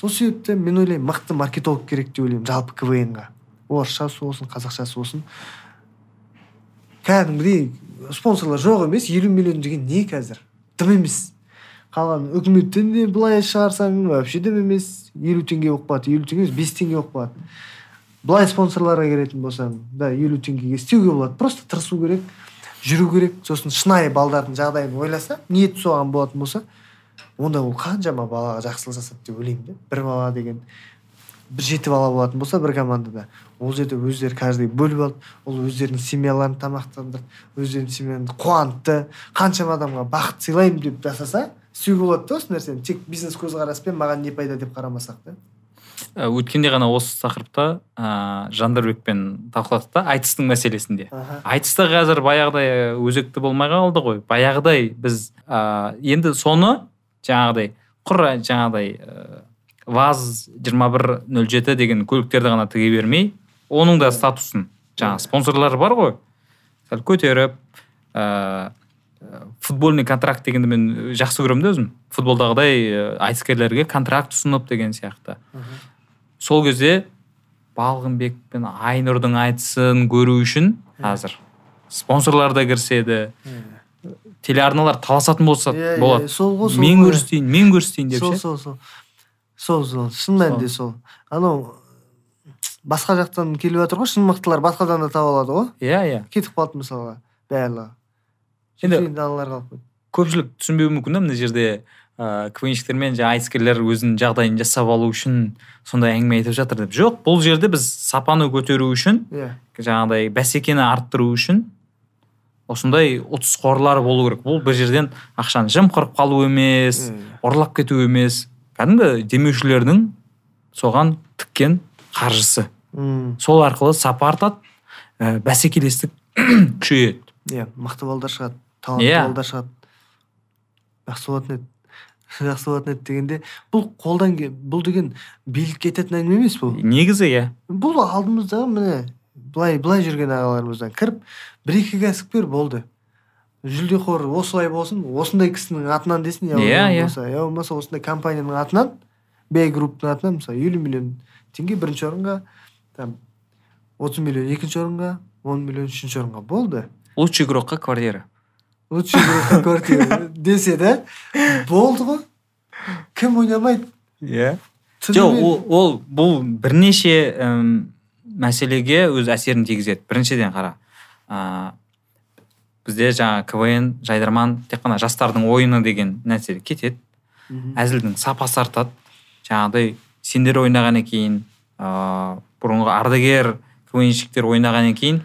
Сол себепті мен ойлаймын мықты маркетолог керек деп ойлаймын жалпы квн ға орысшасы болсын қазақшасы болсын. Кәдімгідей спонсорлар жоқ емес елу миллион деген не қазір? Дым емес. Қалған үкіметтен де былай шығарсаң вообще дым емес. Елу теңге болып қалады елу теңге емес бес теңге болып қалады. Былай спонсорларға келетін болсаң да елу теңгеге істеуге болады просто тырысу керек жүру керек. Сосын шынайы балдардың жағдайын ойласа ниеті соған болатын болса онда ол қаншама балаға жақсылық жасады деп ойлаймын да. Бір бала деген бір жеті бала болатын болса бір командада. Ол жерде өздері каждый бөліп алып ол өздерінің семьяларын тамақтандырды. Өздерінің семьяны қуантты. Қаншама адамға бақыт сыйлаймын деп жасаса істеуге болады да осы нәрсені. Тек бизнес көзқараспен маған не пайда деп қарамасақ та. Ә, өткенде ғана осы тақырыпта ыыы жандарбекпен талқыладық та айтыстың мәселесінде. Аха. Айтыс та қазір баяғыдай э, өзекті болмай қалды ғой. Баяғыдай біз ә, енді соны жаңағыдай құр жаңағыдай ә, ваз 2107 деген көліктерді ғана тіге бермей оның да статусын жаңағы спонсорлары бар ғой. Сәл көтеріп ә, футбольный контракт дегенді мен жақсы көремін да өзім. Футболдағыдай ә, айтыскерлерге контракт ұсынып деген сияқты. Сол кезде балғынбек пен айнұрдың айтысын көру үшін қазір спонсорлар да кіріседі. Телеарналар таласатын болса болады. сол ғой сол мен көрсетейін мен көрсетейін деп ше. сол сол сол. Сол шын мәнінде сол. анау басқа жақтан келіп жатыр ғой шын мықтылар басқадан да таба алады ғой. Иә иә. Кетіп қалды мысалға барлығы Енді- аналар қалып қойды көпшілік түсінбеуі мүмкін да мына жерде ыыы квнщиктер мен жаңағы айтыскерлер өзінің жағдайын жасап алу үшін сондай әңгіме айтып жатыр деп. Жоқ бұл жерде біз сапаны көтеру үшін иә. жаңағыдай бәсекені арттыру үшін осындай ұтыс қорлар болу керек. Бұл бір жерден ақшаны жымқырып қалу емес ұрлап кету емес. Кәдімгі демеушілердің соған тіккен қаржысы. М, сол арқылы сапа артады ә, бәсекелестік күшейеді. Иә мықты балдар шығады талантты Иә. балдар шығады. Жақсы болатын еді. Жақсы болатын еді дегенде бұл қолдан ке- бұл деген билікке кететін әңгіме емес бұл. Негізі иә. Бұл алдымыздағы міне былай былай жүрген ағаларымыздан кіріп бір екі кәсіпкер болды. Жүлдеқор осылай болсын осындай кісінің атынан десін я Иә, иә. болмаса осындай компанияның атынан б групптың атынан мысалы елу миллион теңге бірінші орынға там отыз миллион екінші орынға он миллион үшінші орынға болды. Лучший игрокқа квартира? Лучший игрокқа квартира десе да? Болды ғой. Кім ойнамайды? Иә. Жоқ ол, ол бұл бірнеше мәселеге өз әсерін тигізеді. Біріншіден қара ә, бізде жаңа квн жайдарман тек қана жастардың ойыны деген нәрсе кетеді. Әзілдің сапасы артады. Жаңағыдай сендер ойнағаннан кейін ыыы бұрынғы ардагер квнщиктер ойнағаннан кейін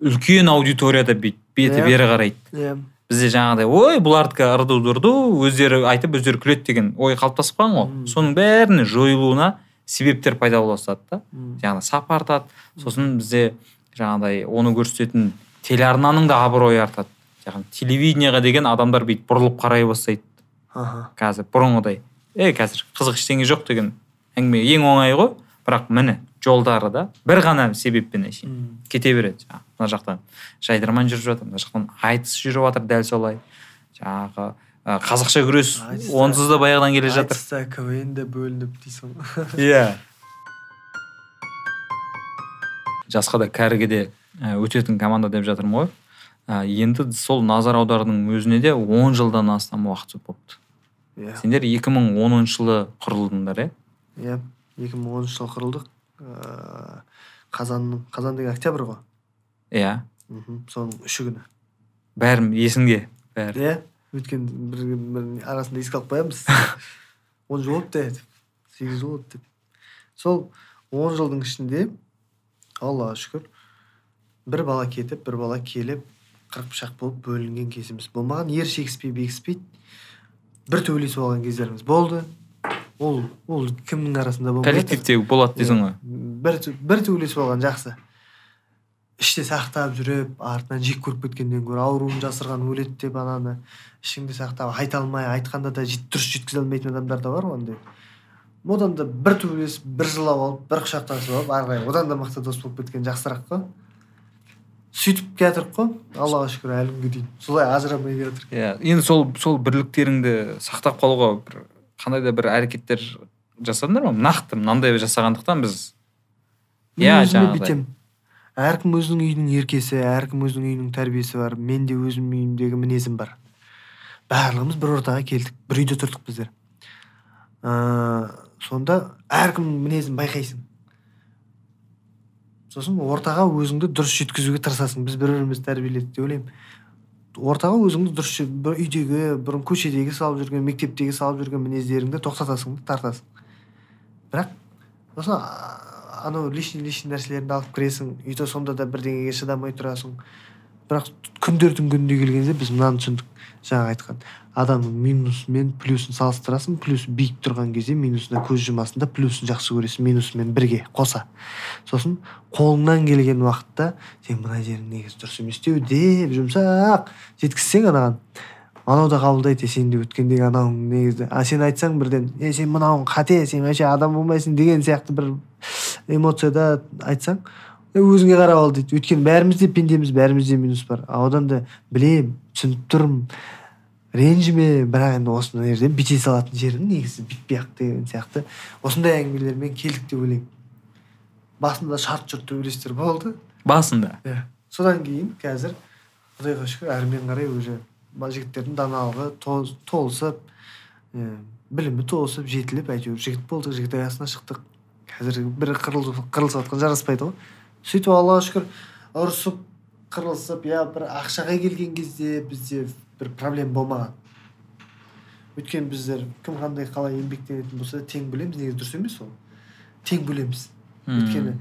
үлкен аудиторияда бүйтіп беті Иә. бері қарайды. Иә. Бізде жаңағыдай ой бұлардікі ырду дырду өздері айтып өздері күледі деген ой қалыптасып қалған ғой. Соның бәрінің жойылуына себептер пайда бола бастады да жаңағы сапа артады. Сосын бізде жаңағыдай оны көрсететін телеарнаның да абыройы артады. Яғни телевидениеға деген адамдар бүйтіп бұрылып қарай бастайды. Аха. Қазір бұрынғыдай. Е қазір қызық ештеңе жоқ деген әңгіме ең оңай ғой. Бірақ міне жолдары да бір ғана себеппен әшейін. Кете береді. Жаңағы мына жақтан жайдарман жүріп жатыр мына жақтан айтыс жүріп жатыр дәл солай. Жаңағы қазақша күрес онсыз да баяғыдан келе жатыр. айтыста квн де бөлініп дейсің ғой. Иә. Жасқа да кәріге де өтетін команда деп жатырмын ғой. Ә, енді сол назар аудардың өзіне де 10 жылдан астам уақыт болыпты иә. Сендер 2010 жылы құрылдыңдар иә? Иә екі мың оныншы жылы құрылдық. Ыыы қазанның қазан деген октябрь ғой. Иә. Мхм соның үші күні. Бәрі есіңде бәрі. Иә өйткені бір, бір арасында еске алып қоямыз. он жыл болыпты деп. Сегіз жыл болды деп сол он жылдың ішінде аллаға шүкір бір бала кетіп бір бала келіп қырық пышақ болып бөлінген кезіміз. Болмаған ер шекіспей бекіспейді бір төбелесіп алған кездеріміз болды. Ол ол кімнің арасында болмайды? Коллективте болады дейсің ғой. Бір тө- бір төбелесіп алған жақсы. Іште сақтап жүріп артынан жек көріп кеткеннен гөрі ауруын жасырған өледі деп ананы. Ішіңде сақтап айта алмай айтқанда да жет- дұрыс жеткізе алмайтын адамдар да бар ғой андай. Одан да бір төбелесіп бір жылап алып бір құшақтасып алып ары қарай одан да мықты дос болып кеткен жақсырақ қой. Сөйтіп келе жатырмық қой. Аллаға шүкір әлі күнге дейін. Солай ажырамай келе жатырмық иә енді сол сол бірліктеріңді сақтап қалуға бір қандай да бір әрекеттер жасадыңдар ма? Нақты мынандай жасағандықтан біз Иә, жаңағыдай. бүйтемін. Әркім өзінің үйінің еркесі әркім өзінің үйінің тәрбиесі бар. Мен де өзімнің үйімдегі мінезім бар. Барлығымыз бір ортаға келдік. Бір үйде тұрдық біздер. Ыыы сонда әркімнің мінезін байқайсың. Сосын ортаға өзіңді дұрыс жеткізуге тырысасың. Біз бір бірімізді тәрбиеледік деп ойлаймын. Ортаға өзіңді дұрыс бір үйдегі бұрын көшедегі салып жүрген мектептегі салып жүрген мінездеріңді тоқтатасың тартасың. Бірақ сосын анау лишний лишний нәрселеріңді алып кіресің үйде сонда да бірдеңеге шыдамай тұрасың. Бірақ күндердің күніне келгенде біз мынаны түсіндік жаңа айтқан. Адамның минусы мен плюсын салыстырасың плюс биік тұрған кезде минусына көз жұмасың да плюсын жақсы көресің минусымен бірге қоса. Сосын қолыңнан келген уақытта сен мына жерің негізі дұрыс емес деу деп жұмсақ жеткізсең анаған. Анау да қабылдайды е сен де өткендегі анауың негізі а сен айтсаң бірден е сен мынауың қате сен вообще адам болмайсың деген сияқты бір эмоцияда айтсаң өзіңе қарап ал дейді. Өйткені бәріміз де пендеміз бәрімізде минус бар. А одан да білемін түсініп тұрмын. Ренжіме бірақ енді осы жерден бүйте салатын жерің негізі бүйтпей ақ деген сияқты. Осындай әңгімелермен келдік деп ойлаймын. Басында шарт шұрт төбелестер болды. Басында? Иә. Содан кейін қазір құдайға шүкір әрмен қарай уже жігіттердің даналығы толысып ә, білімі толысып жетіліп әйтеуір жігіт болдық жігіт аясына шықтық. Қазір бір қырылысып жатқан жараспайды ғой. Сөйтіп аллаға шүкір ұрысып қырылысып иә бір ақшаға келген кезде бізде бір проблема болмаған. Өйткені біздер кім қандай қалай еңбектенетін болса да тең бөлеміз негізі дұрыс емес ол. Тең бөлеміз өйткені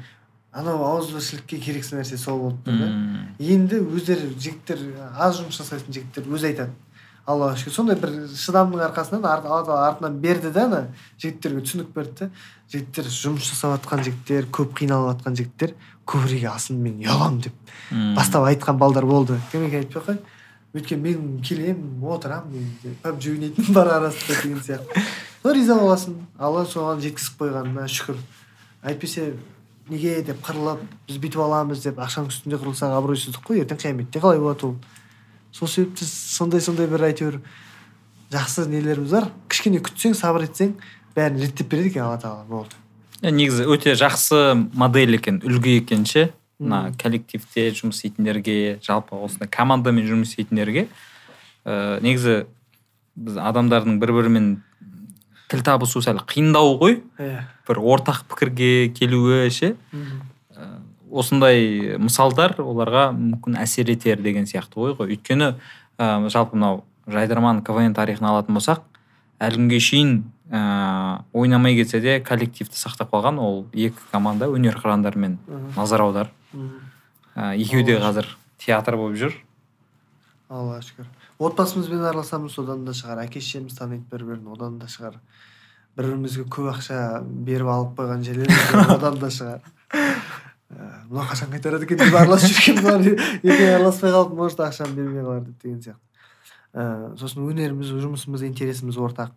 анау ауызбіршілікке керекті нәрсе сол болып тұр да. Енді өздері жігіттер аз жұмыс жасайтын жігіттер өзі айтады. Аллаға шүкір. Сондай бір шыдамның арқасынан ар- алла тағала артынан берді да ана жігіттерге түсінік берді. Да жігіттер жұмыс жасап жатқан жігіттер көп қиналып жатқан жігіттер көбірек алсын мен ұяламын деп Мм. бастап айтқан балдар болды. Кім екенін айтпай ақ қояйын өйткені мен келемін отырамын мен ойнайтын бар арасында деген сияқты. Но риза боласың. Алла соған жеткізіп қойғанына шүкір. Әйтпесе неге деп қырылып біз бүйтіп аламыз деп ақшаның үстінде қырылсақ абыройсыздық қой. Ертең қияметте қалай болады ол? Сол себепті сондай сондай бір әйтеуір жақсы нелеріміз бар. Кішкене күтсең сабыр етсең бәрін реттеп береді екен алла тағала болды. Е, негізі өте жақсы модель екен үлгі екен ше? Мына коллективте жұмыс істейтіндерге жалпы осындай командамен жұмыс істейтіндерге. Ә, негізі біз адамдардың бір бірімен тіл табысу сәл қиындау ғой. Иә бір ортақ пікірге келуі ше? Ә, осындай мысалдар оларға мүмкін әсер етер деген сияқты ой ғой. Өйткені ә, жалпы мынау жайдарман квн тарихын алатын болсақ әлі күнге шейін ә, ойнамай кетсе де коллективті сақтап қалған ол екі команда өнер қырандар мен назар аудар ә, екеуі де қазір театр болып жүр. Аллаға шүкір. Отбасымызбен араласамыз одан да шығар. Әке шешеміз таниды бір бірін одан да шығар. Бір бірімізге көп ақша беріп алып қойған жерлеріміз одан да шығар. Ә, мына қашан қайтарады екен деп араласып жүрген бар ертең араласпай қалып может ақшаны бермей қалар деп деген сияқты. Ә, сосын өнеріміз жұмысымыз интересіміз ортақ.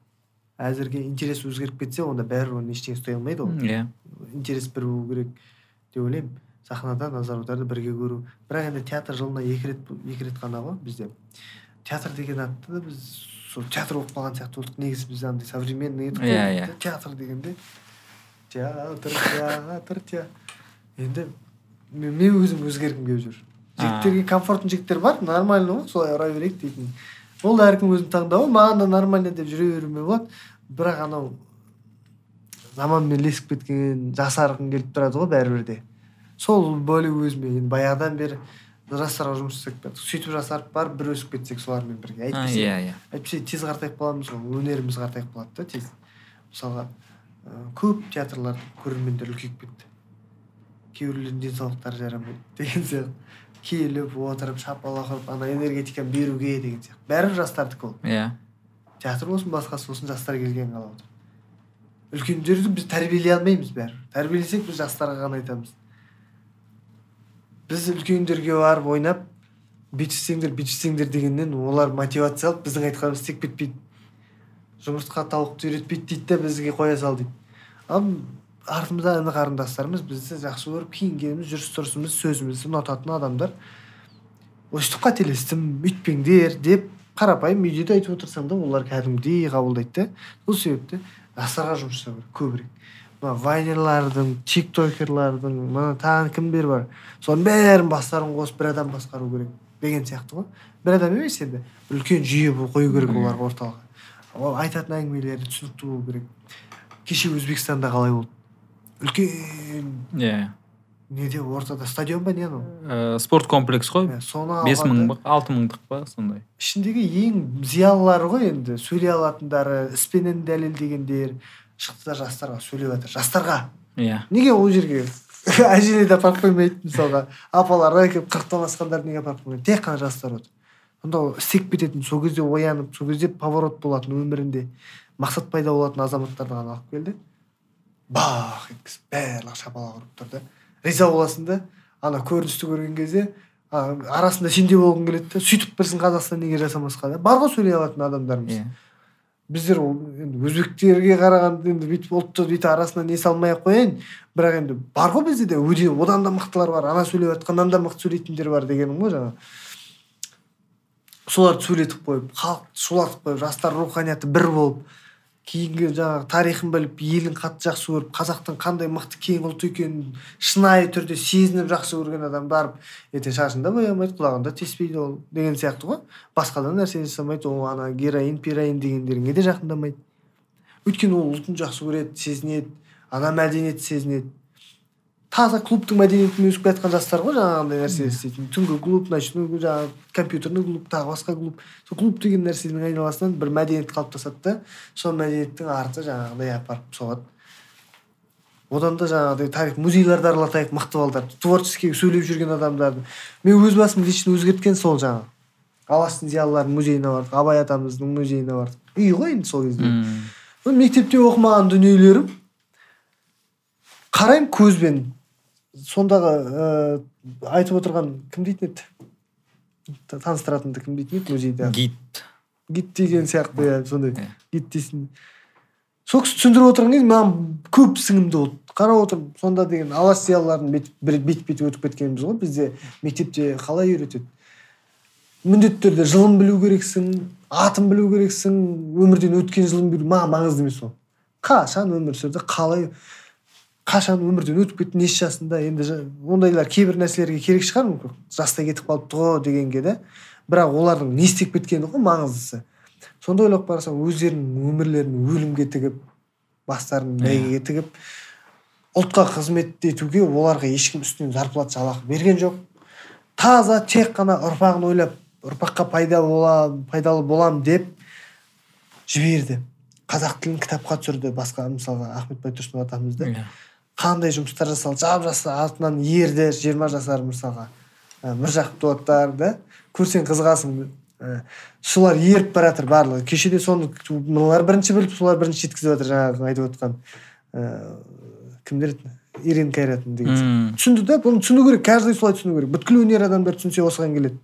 Әзірге интерес өзгеріп кетсе онда бәрібір оны ештеңе ұстай алмайды ғой. Иә. Интерес бір болу керек деп ойлаймын. Сахнада назар бірге көру. Бірақ енді театр жылына екі рет екі рет қана ғой бізде. Театр деген атты да біз сол театр болып қалған сияқты болдық. Негізі біз андай современный едік қой. Иә, иә. театр дегенде театр театр театр. Енді мен, мен өзім өзгергім келіп жүр. Жігіттерге комфортный жігіттер бар нормально ғой солай ұра берейік дейтін. Ол әркім өзінің таңдауы маған да нормально деп жүре беруіме болады. Бірақ анау заманмен ілесіп кеткен жасарғым келіп тұрады ғой бәрібір де. Сол бөлек өзіме енді баяғыдан бері жастарға жұмыс жасап кеттік сөйтіп жасарып барып бір өсіп кетсек солармен бірге. Әйтпесе иә иә. әйтпесе тез қартайып қаламыз ғой өнеріміз қартайып қалады да тез. Мысалға көп театрлардың көрермендері үлкейіп кетті. Кейбіреулердің денсаулықтары жарамайды деген сияқты. Келіп отырып шапалақ ұрып ана энергетиканы беруге деген сияқты. Бәрібір жастардікі ол. Иә. Театр болсын басқасы болсын жастар келген қалап отыр үлкендерді біз тәрбиелей алмаймыз бәрібір. Тәрбиелесек біз жастарға ғана айтамыз. Біз үлкендерге барып ойнап бүйтсеңдер бүйтсеңдер дегеннен олар мотивация алып біздің айтқанымызды істеп кетпейді жұмыртқа тауықты үйретпейді дейді да бізге қоя сал дейді. Ал артымызда іні қарындастарымыз бізді жақсы көріп киінгеніміз жүріс тұрысымыз сөзімізді ұнататын адамдар өйстіп қателестім үйтпеңдер деп қарапайым үйде де айтып отырсам да олар кәдімгідей қабылдайды да. Сол себепті жастарға жұмыс жасау керек көбірек. Мына вайнерлардың тиктокерлардың мына тағы кімдер бар? Соның бәрін бастарын қосып бір адам басқару керек деген сияқты ғой. Бір адам емес енді бір үлкен жүйе қою керек оларға орталығы ол айтатын әңгімелері түсінікті болу керек. Кеше өзбекстанда қалай болды? Үлкен иә. неде ортада стадион ба не анау? Ә, спорт комплекс қой. Иә, соны бес мың ба алты мыңдық па сондай. Ішіндегі ең зиялылары ғой енді сөйлей алатындары іспенен дәлелдегендер шықты да жастарға сөйлеп жатыр. Жастарға. Иә. Неге ол жерге? Әжелерді апарып қоймайды мысалға. Апалары келіп қырықтан асқандарды неге апарып қоймайды тек қана жастар отыр. Сонда ол істеп кететін сол кезде оянып сол кезде поворот болатын өмірінде мақсат пайда болатын азаматтарды ғана алып келді. Бах еткізіп барлығы шапалақ ұрып тұр да риза боласың да ана көріністі көрген кезде арасында сен де болғың келеді да сөйтіп бірсін қазақстан неге жасамасқа да? Бар ғой сөйлей алатын адамдарымыз. Иә. Біздер ол енді өзбектерге қарағанда енді бүйтіп ұлтты бүйтіп арасына не салмай ақ қояйын? Бірақ енді бар ғой бізде де өте одан да мықтылар бар ана сөйлеп жатқаннан да мықты сөйлейтіндер бар дегенім ғой жаңағы соларды сөйлетіп қойып халықты шулатып қойып жастар руханияты бір болып кейінгі жаңағы тарихын біліп елін қатты жақсы көріп қазақтың қандай мықты кең ұлт екенін шынайы түрде сезініп жақсы көрген адам барып ертең шашын да боямайды құлағын да теспейді ол деген сияқты ғой. Басқа да нәрсе жасамайды ол ана героин пираин дегендеріңе де жақындамайды. Өйткені ол ұлтын жақсы көреді сезінеді ана мәдениетті сезінеді. Таза клубтың мәдениетімен өсіп келе жатқан жастар ғой жаңағындай нәрсе істейтін. Түнгі клуб ночной жаңағы компьютерный клуб тағы басқа клуб. Сол клуб деген нәрсенің айналасынан бір мәдениет қалыптасады да. Сол мәдениеттің арты жаңағыдай апарып соғады. Одан да жаңағыдай тарих музейларды аралатайық мықты балдар. Творческий сөйлеп жүрген адамдарды мен өз басым лично өзгерткен сол жаңағы. Алаштың зиялыларының музейіне бардық абай атамыздың музейіне бардық. Үй ғой енді сол кезде. Мектепте оқымаған дүниелерім қараймын көзбен. Сондағы ә, айтып отырған кім дейтін еді? Та- таныстыратынды кім дейтін еді музейде? Гид гид деген сияқты иә сондай. Иә. гид дейсің сол кісі түсіндіріп отырған кезде маған көп сіңімді болды қарап отырмын сонда деген алаш зиялыларын бет бет бет өтіп кеткеніміз ғой бізде мектепте қалай үйретеді? Міндетті түрде жылын білу керексің атын білу керексің өмірден өткен жылын білу маған маңызды емес ол. Қашан өмір сүрді қалай қашан өмірден өтіп кетті неше жасында енді ондайлар кейбір нәрселерге керек шығар мүмкін. Жастай кетіп қалыпты ғой дегенге де. Бірақ олардың не істеп кеткені ғой маңыздысы. Сонда ойлап қарасам өздерінің өмірлерін өлімге тігіп бастарын Иә. бәйгеге тігіп ұлтқа қызмет етуге оларға ешкім үстінен зарплата жалақы берген жоқ. Таза тек қана ұрпағын ойлап ұрпаққа пайда бола пайдалы болам деп жіберді. Қазақ тілін кітапқа түсірді басқа мысалға ахмет байтұрсынов атамызды иә. Қандай жұмыстар жасалды жап жас артынан ерді жиырма жасар мысалға. Ә, міржақыптылар да? Көрсең қызығасың. Ә, солар еріп бара жатыр барлығы. Кешеде соны мыналар бірінші біліп солар бірінші жеткізіп жатыр жаңағы айтып отқан. Ә, кімдер еді? Ирина кайратын деген Мм. түсінді да бұны түсіну керек каждый солай түсіну керек. Бүткіл өнер адамдары түсінсе осыған келеді.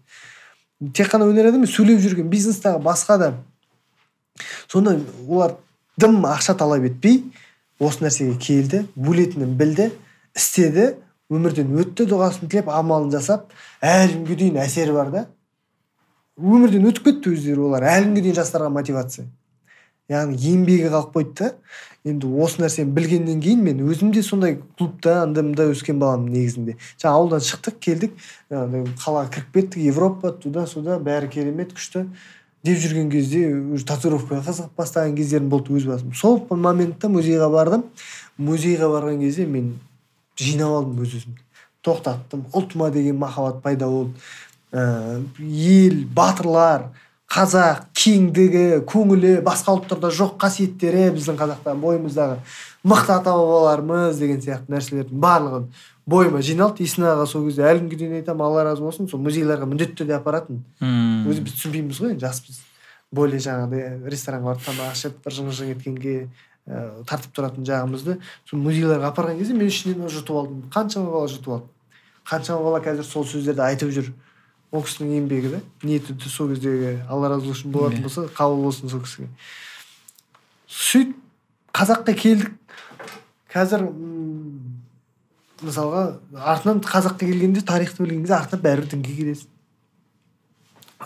Тек қана өнер адам емес сөйлеп жүрген бизнестағы басқа да сонда олар дым ақша талап етпей осы нәрсеге келді бөлетінін білді істеді өмірден өтті дұғасын тілеп амалын жасап әлі күнге дейін әсері бар да. Өмірден өтіп кетті өздері олар әлі күнге дейін жастарға мотивация. Яғни еңбегі қалып қойды да. Енді осы нәрсені білгеннен кейін мен өзім де сондай клубта анда мында өскен баламын негізінде. Жаңа ауылдан шықтық келдік қалаға кіріп кеттік европа туда сюда бәрі керемет күшті. Деп жүрген кезде уже татуировкаға қызығып бастаған кездерім болды өз басым. Сол моментте музейға бардым. Музейға барған кезде мен жинап алдым өз өзімді. Тоқтаттым. Ұлтыма деген махаббат пайда болды. Ә, ел батырлар қазақ кеңдігі көңілі басқа ұлттарда жоқ қасиеттері біздің қазақта бойымыздағы мықты ата бабаларымыз деген сияқты нәрселердің барлығын бойыма жиналды. Есін аға сол кезде әлі күнге дейін айтамын алла разы болсын сол музейларға міндетті түрде апаратын Мм. өзі біз түсінбейміз ғой енді жаспыз более жаңағыдай ресторанға барып тамақ ішіп бір жың жың еткенге ә, тартып тұратын жағымызды сол музейларға апарған кезде мен ішінен жұтып алдым. Қаншама бала жұтып алды. Қаншама бала қазір сол сөздерді айтып жүр. Ол кісінің еңбегі да ниеті сол кездегі алла разы болсын болатын болса қабыл болсын сол кісіге. Сөйтіп қазаққа келдік. Қазір мысалға артынан қазаққа келгенде тарихты білген кезде артынан бәрібір дінге келесің.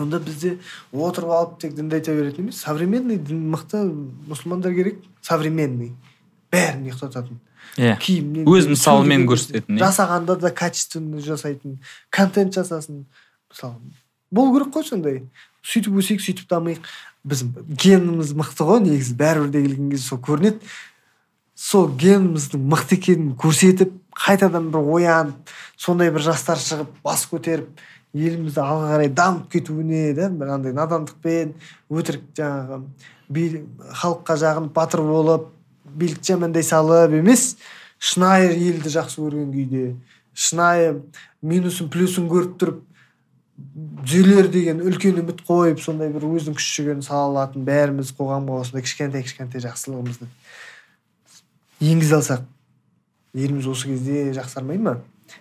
Онда бізде отырып алып тек дінді айта беретін емес современный дін мықты мұсылмандар керек современный. Бәрін ұйықтататын. Иә. Киімнен Өз мысалымен көрсететін, иә. жасағанда да качественно жасайтын контент жасасын. Мысалы болу керек қой сондай. Сөйтіп өсейік сөйтіп дамиық. Біз геніміз мықты ғой негізі бәрібір де келген кезде сол көрінеді. Сол геніміздің мықты екенін көрсетіп қайтадан бір оянып сондай бір жастар шығып бас көтеріп елімізді алға қарай дамып кетуіне да бір андай надандықпен өтірік жаңағы халыққа жағынып батыр болып билікті жамандай салып емес шынайы елді жақсы көрген күйде шынайы минусын плюсын көріп тұрып түзелер деген үлкен үміт қойып сондай бір өзінің күш жігерін сала алатын бәріміз қоғамға осындай кішкентай кішкентай жақсылығымызды енгізе алсақ еліміз осы кезде жақсармай ма?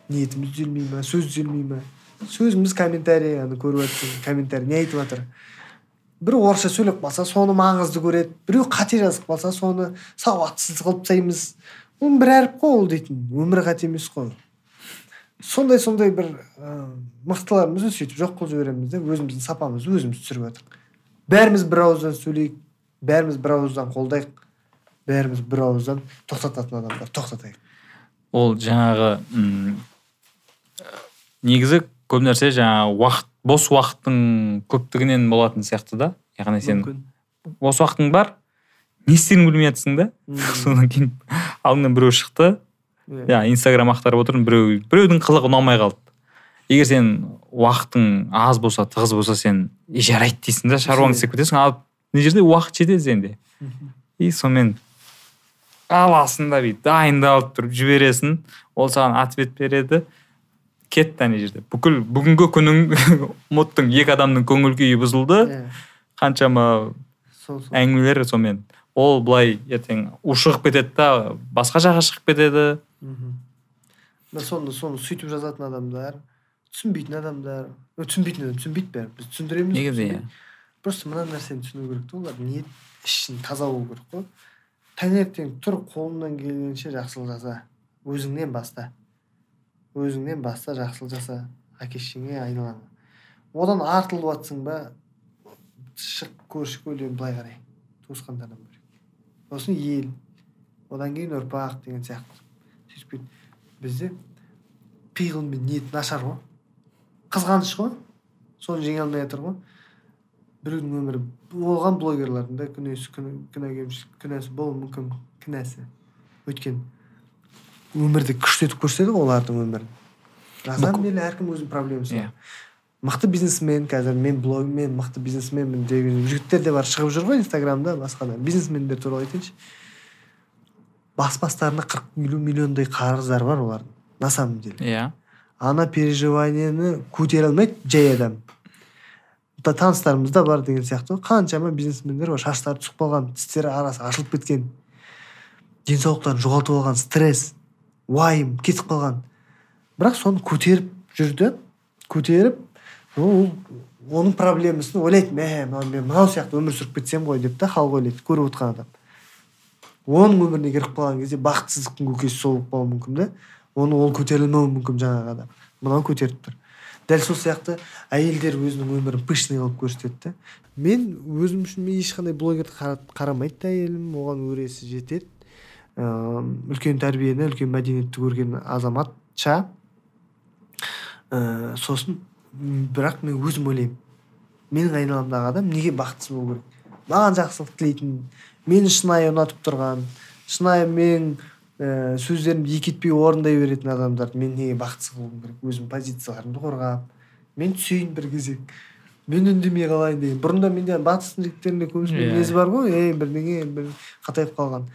Ниетіміз түзелмей ма? Сөз түзелмей ма? Сөзіміз комментарий ана көріп жатсың комментарий не айтып жатыр? Бір орысша сөйлеп қалса соны маңызды көреді. Біреу қате жазып қалса соны сауатсыз қылып тастаймыз. Оның бір әріп қой ол дейтін өмір қате емес қой. Сондай сондай бір ә, мықтыларымызды сөйтіп жоқ қылып жібереміз да өзіміздің сапамызды өзіміз түсіріп жатырық бәріміз бір ауыздан сөйлейік бәріміз бір ауыздан қолдайық бәріміз бір ауыздан тоқтататын адамдар тоқтатайық. Ол жаңағы м, негізі көп нәрсе жаңағы уақыт бос уақыттың көптігінен болатын сияқты да. Яғни сен Мүмкін. бос уақытың бар не істеріңді білмей жатрсың да. Содан кейін алдыңнан біреу шықты Иә. иә инстаграм ақтарып отырмын біреу біреудің қылығы ұнамай қалды. Егер сен уақытың аз болса тығыз болса сен «е, жарайды дейсің да шаруаңды істеп кетесің ал мына жерде уақыт жетеді сенде. И сонымен аласың да бүйтіп дайындалып тұрып жібересің. Ол саған ответ береді. Кетті ана жерде. Бүкіл бүгінгі күнің ұмыттың екі адамның көңіл күйі бұзылды. Иә. қаншама әңгімелер сонымен. Ол былай ертең ушығып кетеді да басқа жаққа шығып кетеді. Мына соны соны сөйтіп жазатын адамдар түсінбейтін адамдар түсінбейтін адам түсінбейді бәрі. Біз түсіндіреміз негізі иә просто мына нәрсені түсіну керек та олар. Ниет ішін таза болу керек қой. Таңертең тұр қолыңнан келгенше жақсылық жаса өзіңнен баста. Өзіңнен баста жақсылық жаса әке шешеңе айналаңа одан артылып жатсың ба? Шық көрші көлден былай қарай. Туысқандардан бөлек. Сосын ел. Одан кейін ұрпақ деген сияқты. Бізде пиғыл мен ниет нашар ғой. Қызғаныш қой. Соны жеңе алмай жатыр ғой. Біреудің өмірі болған блогерлардың да күнәсі күнә- күнәсі болуы мүмкін кінәсі өйткені өмірді күштетіп көрсетеді ғой олардың өмірін. На самом деле әркім өзінің проблемасы Иә. мықты бизнесмен қазір мен блогмен мықты бизнесменмін деген жігіттер де бар шығып жүр ғой инстаграмда басқа да бизнесмендер туралы айтайыншы. Бас бастарына қырық елу миллиондай қарыздары бар олардың. На самом деле иә. Ана переживанияны көтере алмайды жай адам. Та- таныстарымыз да бар деген сияқты. Ғой қаншама бизнесмендер бар. Шаштары түсіп қалған тістері арасы ашылып кеткен. Денсаулықтарын жоғалтып алған стресс уайым кетіп қалған. Бірақ соны көтеріп жүрді көтеріп ол оның проблемасын ойлайды. Мә мынау мен мынау сияқты өмір сүріп кетсем ғой деп та халық ойлайды көріп отырған адам. Оның өміріне кіріп қалған кезде бақытсыздықтың көкесі сол болып қалуы мүмкін да оны ол көтере алмауы мүмкін жаңағы адам мынау көтеріп тұр. Дәл сол сияқты әйелдер өзінің өмірін пышный қылып көрсетеді да мен өзім үшін мен ешқандай блогерді қара- қарамайды да әйелім оған өресі жетеді. Ыыы үлкен тәрбиені үлкен мәдениетті көрген азаматша. Ыыы сосын бірақ мен өзім ойлаймын. Менің айналамдағы адам неге бақытсыз болу керек? Маған жақсылық тілейтін мені шынайы ұнатып тұрған шынайы менің ііі сөздерімді екі етпей орындай беретін адамдарды мен неге бақытсыз қылуым керек? Өзім позицияларымды қорғап мен түсейін бір кезек мен үндемей қалайын деген. Бұрында менде батыстың жігіттерінде көбісінің Иә. мінезі бар ғой. Ей бірдеңе бір қатайып қалған.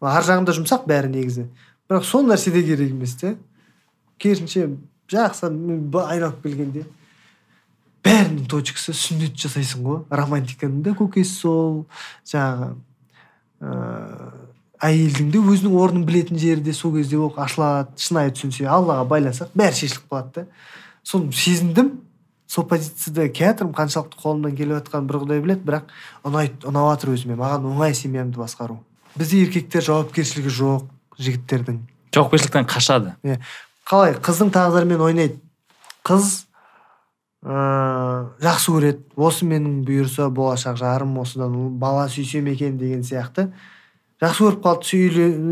Ар жағында жұмсақ бәрі негізі. Бірақ сол нәрсе де керек емес те. Керісінше жақсы мен айналып келгенде бәрінің точкасы сүннет жасайсың ғой. Романтиканың да көкесі сол. Жаңағы әйелдің де өзінің орнын білетін жері де сол кезде ол ашылады шынайы түсінсе. Аллаға байласақ бәрі шешіліп қалады да. Соны сезіндім. Сол позицияда келе жатырмын қаншалықты қолымнан келіп жатқанын бір құдай біледі бірақ ұнайды ұнап жатыр өзіме. Маған оңай семьямды басқару. Бізде еркектер жауапкершілігі жоқ жігіттердің. Жауапкершіліктен қашады. Қалай? Қыздың тағдырымен ойнайды. Қыз ыыы жақсы көреді. Осы менің бұйырса болашақ жарым осыдан бала сүйсем екен деген сияқты. Жақсы көріп қалды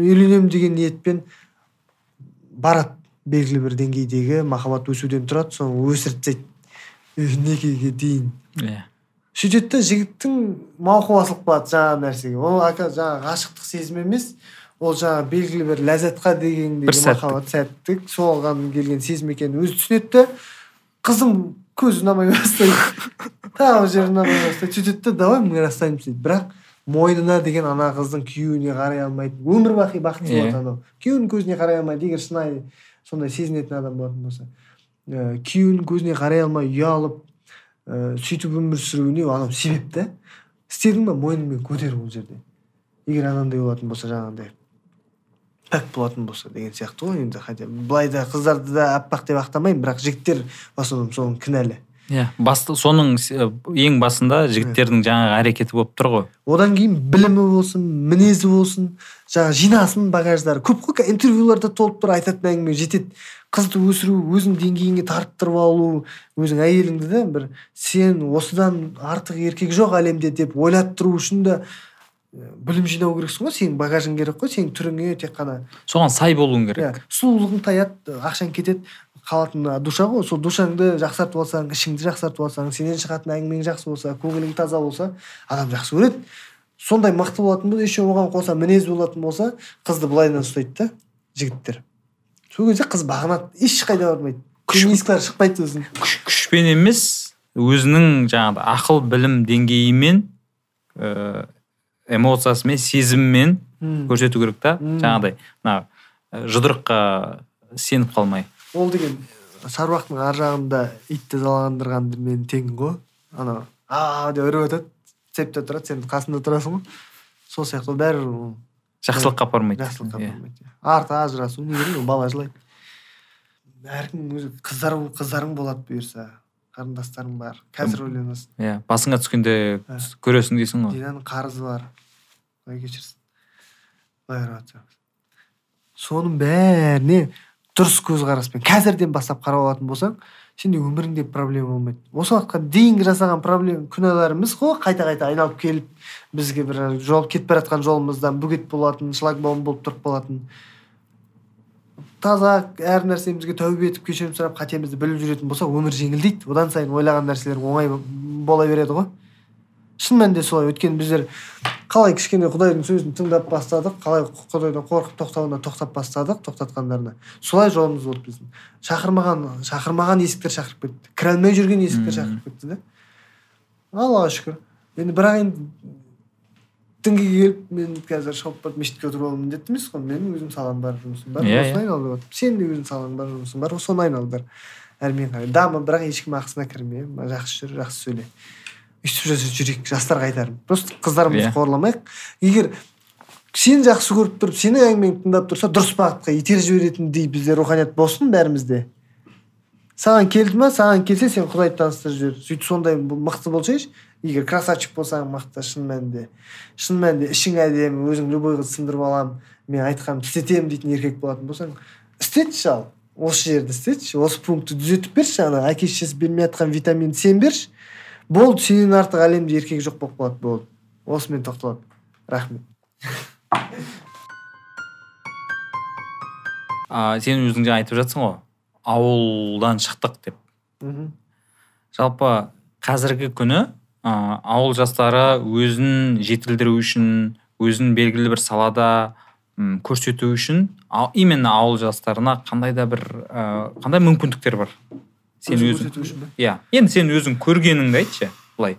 үйленемін деген ниетпен. Барады белгілі бір деңгейдегі махаббат өсуден тұрады соны өсіріп тастайды некеге дейін. Иә. Сөйтеді да жігіттің мауқы басылып қалады жаңағы нәрсеге. Ол жаңағы ғашықтық сезім емес ол жаңағы белгілі бір ләззатқа деген махаббат сәттік. Соған келген сезім екенін өзі түсінеді да қыздың көзі ұнамай бастайды тағы бір жері ұнамай бастайды сөйтеді да давай мы расстанемся дейді бірақ мойнына деген ана қыздың күйеуіне қарай алмайды өмір бақи бақытсыз Иә. болады анау күйеуінің көзіне қарай алмайды. егер шынайы сондай сезінетін адам болатын болса ыыы күйеуінің көзіне қарай алмай ұялып ыыы сөйтіп өмір сүруіне анау себеп та істедің ба мойныңмен көтер ол жерде. егер анандай болатын болса жаңағындай. Пәк болатын болса деген сияқты ғой енді хотя бы. Былай да қыздарды да аппақ деп ақтамаймын бірақ жігіттер в основном соның кінәлі. Иә басты соның с- ең басында жігіттердің жаңағы әрекеті болып тұр ғой. Одан кейін білімі болсын мінезі болсын жаңағы жинасын багаждары. Көп қой интервьюларда толып тұр айтатын әңгіме жетеді. Қызды өсіру өзің деңгейіңе тарттырып алу өзің әйеліңді да бір сен осыдан артық еркек жоқ әлемде деп ойлаттыру үшін де ә, білім жинау керексің ғой сенің багажың керек қой сенің түріңе тек қана соған сай болуың керек. Иә сұлулығың таяды ақшаң кетеді қалатын душа ғой. Сол душаңды жақсартып алсаң ішіңді жақсартып алсаң сенен шығатын әңгімең жақсы болса көңілің таза болса адам жақсы көреді. Сондай мықты болатын болса еще оған қоса мінез болатын болса қызды былайынан ұстайды да жігіттер. Сол кезде қыз бағынады ешқайда бармайды. Феминисткалар шықпайды сосын күш күшпен емес өзінің жаңағы ақыл білім деңгейімен ыыы эмоциясымен сезіммен көрсету керек та. Жаңағыдай мына жұдырыққа сеніп қалмай. Ол деген шаруақтың ар жағында итті жалағандырғанмен тең ғой. Анау а деп үріп жатады цепьте тұрады сен қасында тұрасың ғой сол сияқты бәрібір ол. Жақсылыққа апармайды. Жақсылыққа Иә. апармайды арты ажырасу не керек ол бала жылайды әркімнің өзі қыздар қыздарың болады бұйырса қарындастарың бар қазір ойланасың. Иә басыңа түскенде Ә. көресің дейсің ғой. Динаның қарызы бар. Құдай кешірсін қарап отырсаңыз соның бәріне дұрыс көзқараспен қазірден бастап қарап алатын болсаң сенде өміріңде проблема болмайды осы уақытқа дейінгі жасаған проблема күнәларымыз ғой қайта қайта айналып келіп бізге бір жол кетіп бара жатқан жолымыздан бөгет болатын шлагбаум болып тұрып қалатын таза әр нәрсемізге тәубе етіп кешірім сұрап қатемізді біліп жүретін болсақ өмір жеңілдейді одан сайын ойлаған нәрселер оңай бола береді ғой шын мәнінде солай. Өйткені біздер қалай кішкене құдайдың сөзін тыңдап бастадық қалай құдайдан қорқып тоқтауына тоқтап бастадық тоқтатқандарына. Солай жолымыз болды біздің. Шақырмаған шақырмаған есіктер шақырып кетті. Кіре алмай жүрген есіктер шақырып кетті да аллаға шүкір. Енді бірақ енді дінге келіп мен қазір шауып барып мешітке отырып аламын міндетті емес қой. Менің өзім салам бар жұмысым бар Иә, осыны иә. айналып сенің де өзің салаң бар жұмысың бар соны айналып бер әрмен қарай. Дама бірақ ешкім ақысына кірме жақсы жүр жақсы сөйле. Өйстіп жүрсе жүрейік жастарға айтарым. Просто қыздарымызды Иә. қорламайық егер сені жақсы көріп тұрып сенің әңгімеңді тыңдап тұрса дұрыс бағытқа итеріп жіберетіндей бізде руханият болсын бәрімізде. Саған келді ма? Саған келсе сен құдайды таныстырып жібер. Сөйтіп сондай мықты болсайшы егер красавчик болсаң мықты шын мәнінде. Шын мәнінде ішің әдемі өзің любой қызды сындырып аламын мен айтқанымды істетемін дейтін еркек болатын болсаң істетші ал. Осы жерді істетші осы пунктті түзетіп берші ана әке шешесі бермей жатқан витаминді сен берші. Болды сенен артық әлемде еркек жоқ болып қалады болды осымен тоқталады. Рахмет. А, сен өзің жаңа айтып жатсың ғой ауылдан шықтық деп. Мхм. Жалпы қазіргі күні ә, ауыл жастары өзін жетілдіру үшін өзін белгілі бір салада көрсету үшін именно ауыл жастарына қандай да бір ә, қандай мүмкіндіктер бар? Сен өзің иә енді сен өзің көргеніңді айтшы былай.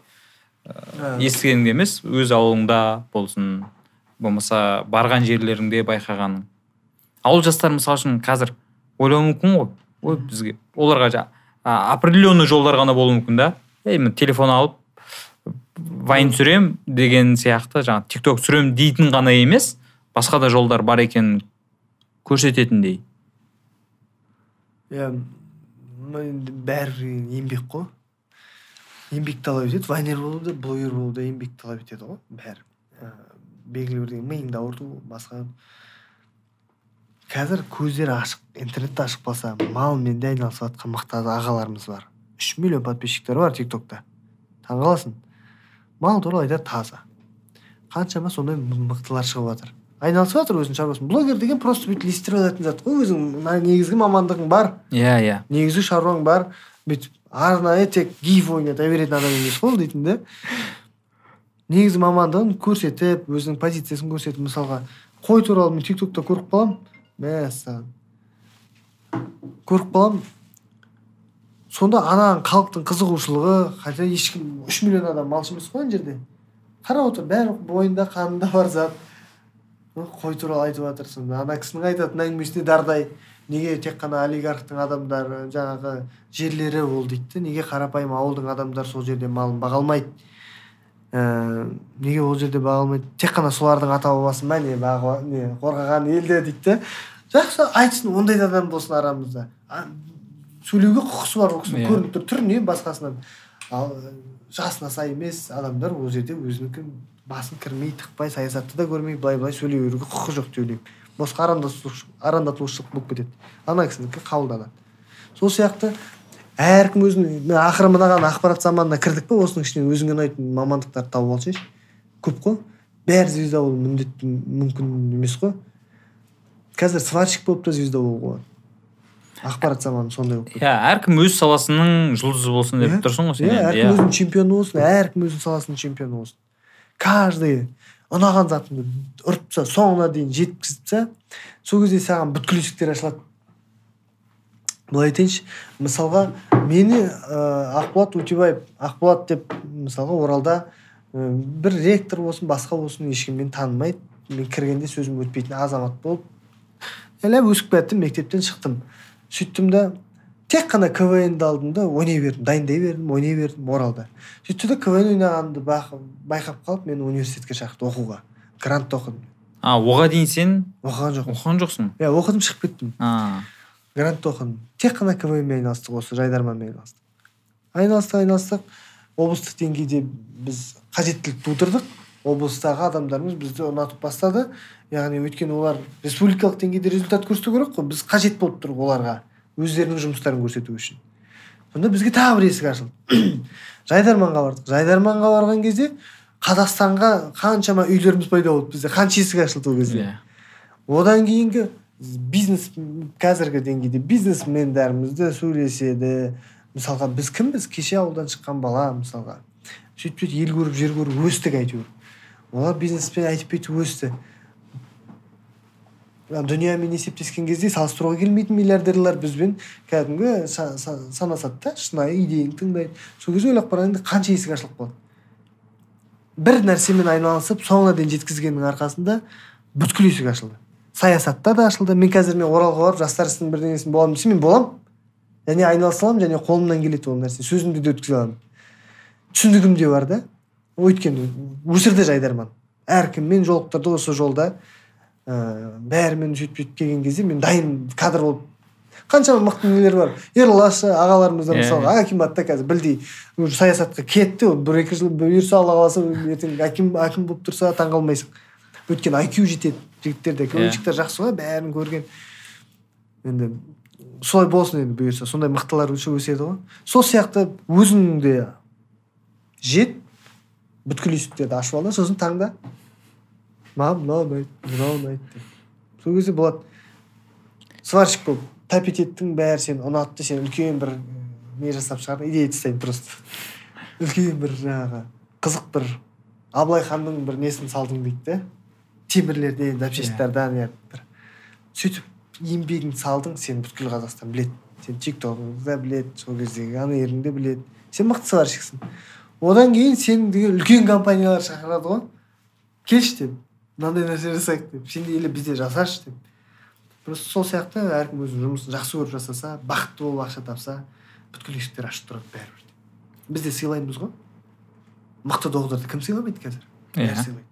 Ә, естігеніңде емес өз ауылыңда болсын болмаса барған жерлеріңде байқағаның. Ауыл жастары мысалы үшін қазір ойлауы мүмкін ғой. Ой бізге оларға определенный жолдар ғана болуы мүмкін да. Ей мен телефон алып вайн түсірем деген сияқты жаңағы тик ток түсірем дейтін ғана емес басқа да жолдар бар екенін көрсететіндей. Иә бәрі еңбек қой. Еңбек талап етеді. Вайнер болу да блогер болу да еңбек талап етеді ғой бәрі. Ә, белгілі бір миыңды ауырту басқа. Қазір көздері ашық интернетті ашық болса малмен де айналысып жатқан мықты ағаларымыз бар. Үш миллион подписчиктері бар тик токта таңқаласың мал туралы айтады таза. Қаншама сондай мықтылар шығып жатыр. Айналысып жатыр өзінің шаруасын. Блогер деген просто бүйтіп ілестіріп алатын зат. Қой өзің негізгі мамандығың бар. Иә иә. Негізгі шаруаң бар. Бүйтіп арнайы тек гиф ойната беретін адам емес қой ол дейтін да негізгі мамандығын көрсетіп өзінің позициясын көрсетіп мысалға қой туралы мен тик токта көріп қаламын мәссаған. Көріп қаламын сонда ананың халықтың қызығушылығы хотя ешкім үш миллион адам малшы емес қой ана жерде. Қарап отыр бәрі бойында қанында бар зат. Қой туралы айтып жатырсың ана кісінің айтатын әңгімесіне дардай неге тек қана олигархтың адамдары жаңағы жерлері ол дейді неге қарапайым ауылдың адамдары сол жерде малын баға алмайды? Ә, неге ол жерде баға алмайды? Тек қана солардың ата бабасы ма не баға не қорғаған елде дейді жақсы айтсын ондай да адам болсын арамызда. Сөйлеуге құқысы бар ол кісінің Иә. көрініп тұр түрінен басқасынан. Ал жасына сай емес адамдар ол жерде өзінікі басын кірмей тықпай саясатты да көрмей былай былай сөйлей беруге құқы жоқ деп ойлаймын. Босқа арандатушылық болып кетеді. Ана кісінікі қабылданады сол сияқты әркім өзінің ақыры мынаған ақпарат заманына кірдік па осының ішінен өзіңе ұнайтын мамандықтарды тауып алсайшы. Көп қой. Бәрі звезда болу міндетті мүмкін емес қой. Қазір сварщик болып та звезда болуға болады ақпарат заманы сондай болып кетті. Иә әркім өз саласының жұлдызы болсын деп Иә. тұрсың ғой сен иә әркім өзінің чемпионы болсын әркім өзінің саласының чемпионы болсын. Каждый ұнаған затыңды ұрып тастаса соңына дейін жеткізіп тастаса сол кезде саған бүткіл есіктер ашылады. Былай айтайыншы мысалға мені ә, ақболат өтебаев ақболат деп мысалға оралда ә, бір ректор болсын басқа болсын ешкім мені танымайды. Мен кіргенде сөзім өтпейтін азамат болып әлі өсіп кеттім мектептен шықтым. Сөйттім да тек қана квн ді алдым да ойнай бердім дайындай бердім ойнай бердім оралда сөйтті да квн ойнағанымды байқап қалып мені университетке шақырды оқуға. Грантта оқыдым а оған дейін сен? Оқыған жоқпын. Оқыған жоқсың? Иә оқыдым шығып кеттім. Грантта оқыдым тек қана квн мен айналыстық осы жайдарманмен айналыстық. Айналыстық айналыстық. Облыстық деңгейде біз қажеттілік тудырдық. Облыстағы адамдарымыз бізді ұнатып бастады. Яғни өйткені олар республикалық деңгейде результат көрсету керек қой біз қажет болып тұрық оларға. Өздерінің жұмыстарын көрсету үшін. Сонда бізге тағы бір есік ашылды жайдарманға бардық. Жайдарманға барған кезде қазақстанға қаншама үйлеріміз пайда болды бізде. Қанша есік ашылды ол кезде. Иә. Одан кейінгі бизнес қазіргі деңгейде бизнесмендерімізді сөйлеседі. Мысалға біз кімбіз? Кеше ауылдан шыққан бала мысалға. Сөйтіп сөйтіп ел көріп жер көріп өстік әйтеуір. Олар бизнеспен айтып бүйтіп өсті. Дүниямен есептескен кезде салыстыруға келмейтін миллиардерлар бізбен кәдімгі са- са- санасады да шынайы идеяңды тыңдайды сол кезде ойлап қарағанда қанша есік ашылып қалады бір нәрсемен айналысып соңына дейін жеткізгеннің арқасында бүткіл есік ашылды саясатта да ашылды мен қазір мен оралға барып жастар ісінің бірдеңесін боламын десем мен боламын және айналыса аламын және қолымнан келеді ол нәрсе сөзімді де өткізе аламын түсінігім де бар да өйткені өсірді жайдарман әркіммен жолықтырды осы жолда ыыы бәрімен сөйтіп сөйтіп келген кезде мен дайын кадр болып қаншама мықты нелер бар. Ерлашы ағаларымыз да Иә, мысалы акимат та қазір білдей уже саясатқа кетті ол бір екі жыл бұйырса алла қаласа ертең аким аким болып тұрса таңқалмайсың өйткені айкю жетеді жігіттерде. Квнщиктер жақсы ғой бәрін көрген. Енді солай болсын енді бұйырса сондай мықтылар өседі ғой. Сол сияқты өзің де жет бүткіл есіктерді ашып ал да сосын таңда. Маған мынау ұнайды мынау ұнайды деп. Сол кезде болады сварщик болып тәп ететтің бәрі сені ұнатты сен үлкен бір не жасап шығар идея тастаймын просто. Үлкен бір жаңағы қызық бір абылай ханның бір несін салдың дейді да темірлерден запчастьтардан иә бір. Сөйтіп еңбегіңді салдың сен бүткіл қазақстан біледі. Сен тик тогыңды да біледі сол кездегі анеріңді біледі. Сен мықты сварщиксің одан кейін сені деген үлкен компаниялар шақырады ғой. Келші деп. Мынандай нәрсе жасайық деп сен де или бізде жасашы деп просто сол сияқты әркім өзінің жұмысын жақсы көріп жасаса бақытты болып ақша тапса бүткіл есіктер ашық тұрады бәрібір біз де сыйлаймыз ғой. Мықты доғдырды кім сыйламайды қазір? Иә. сыйлайды.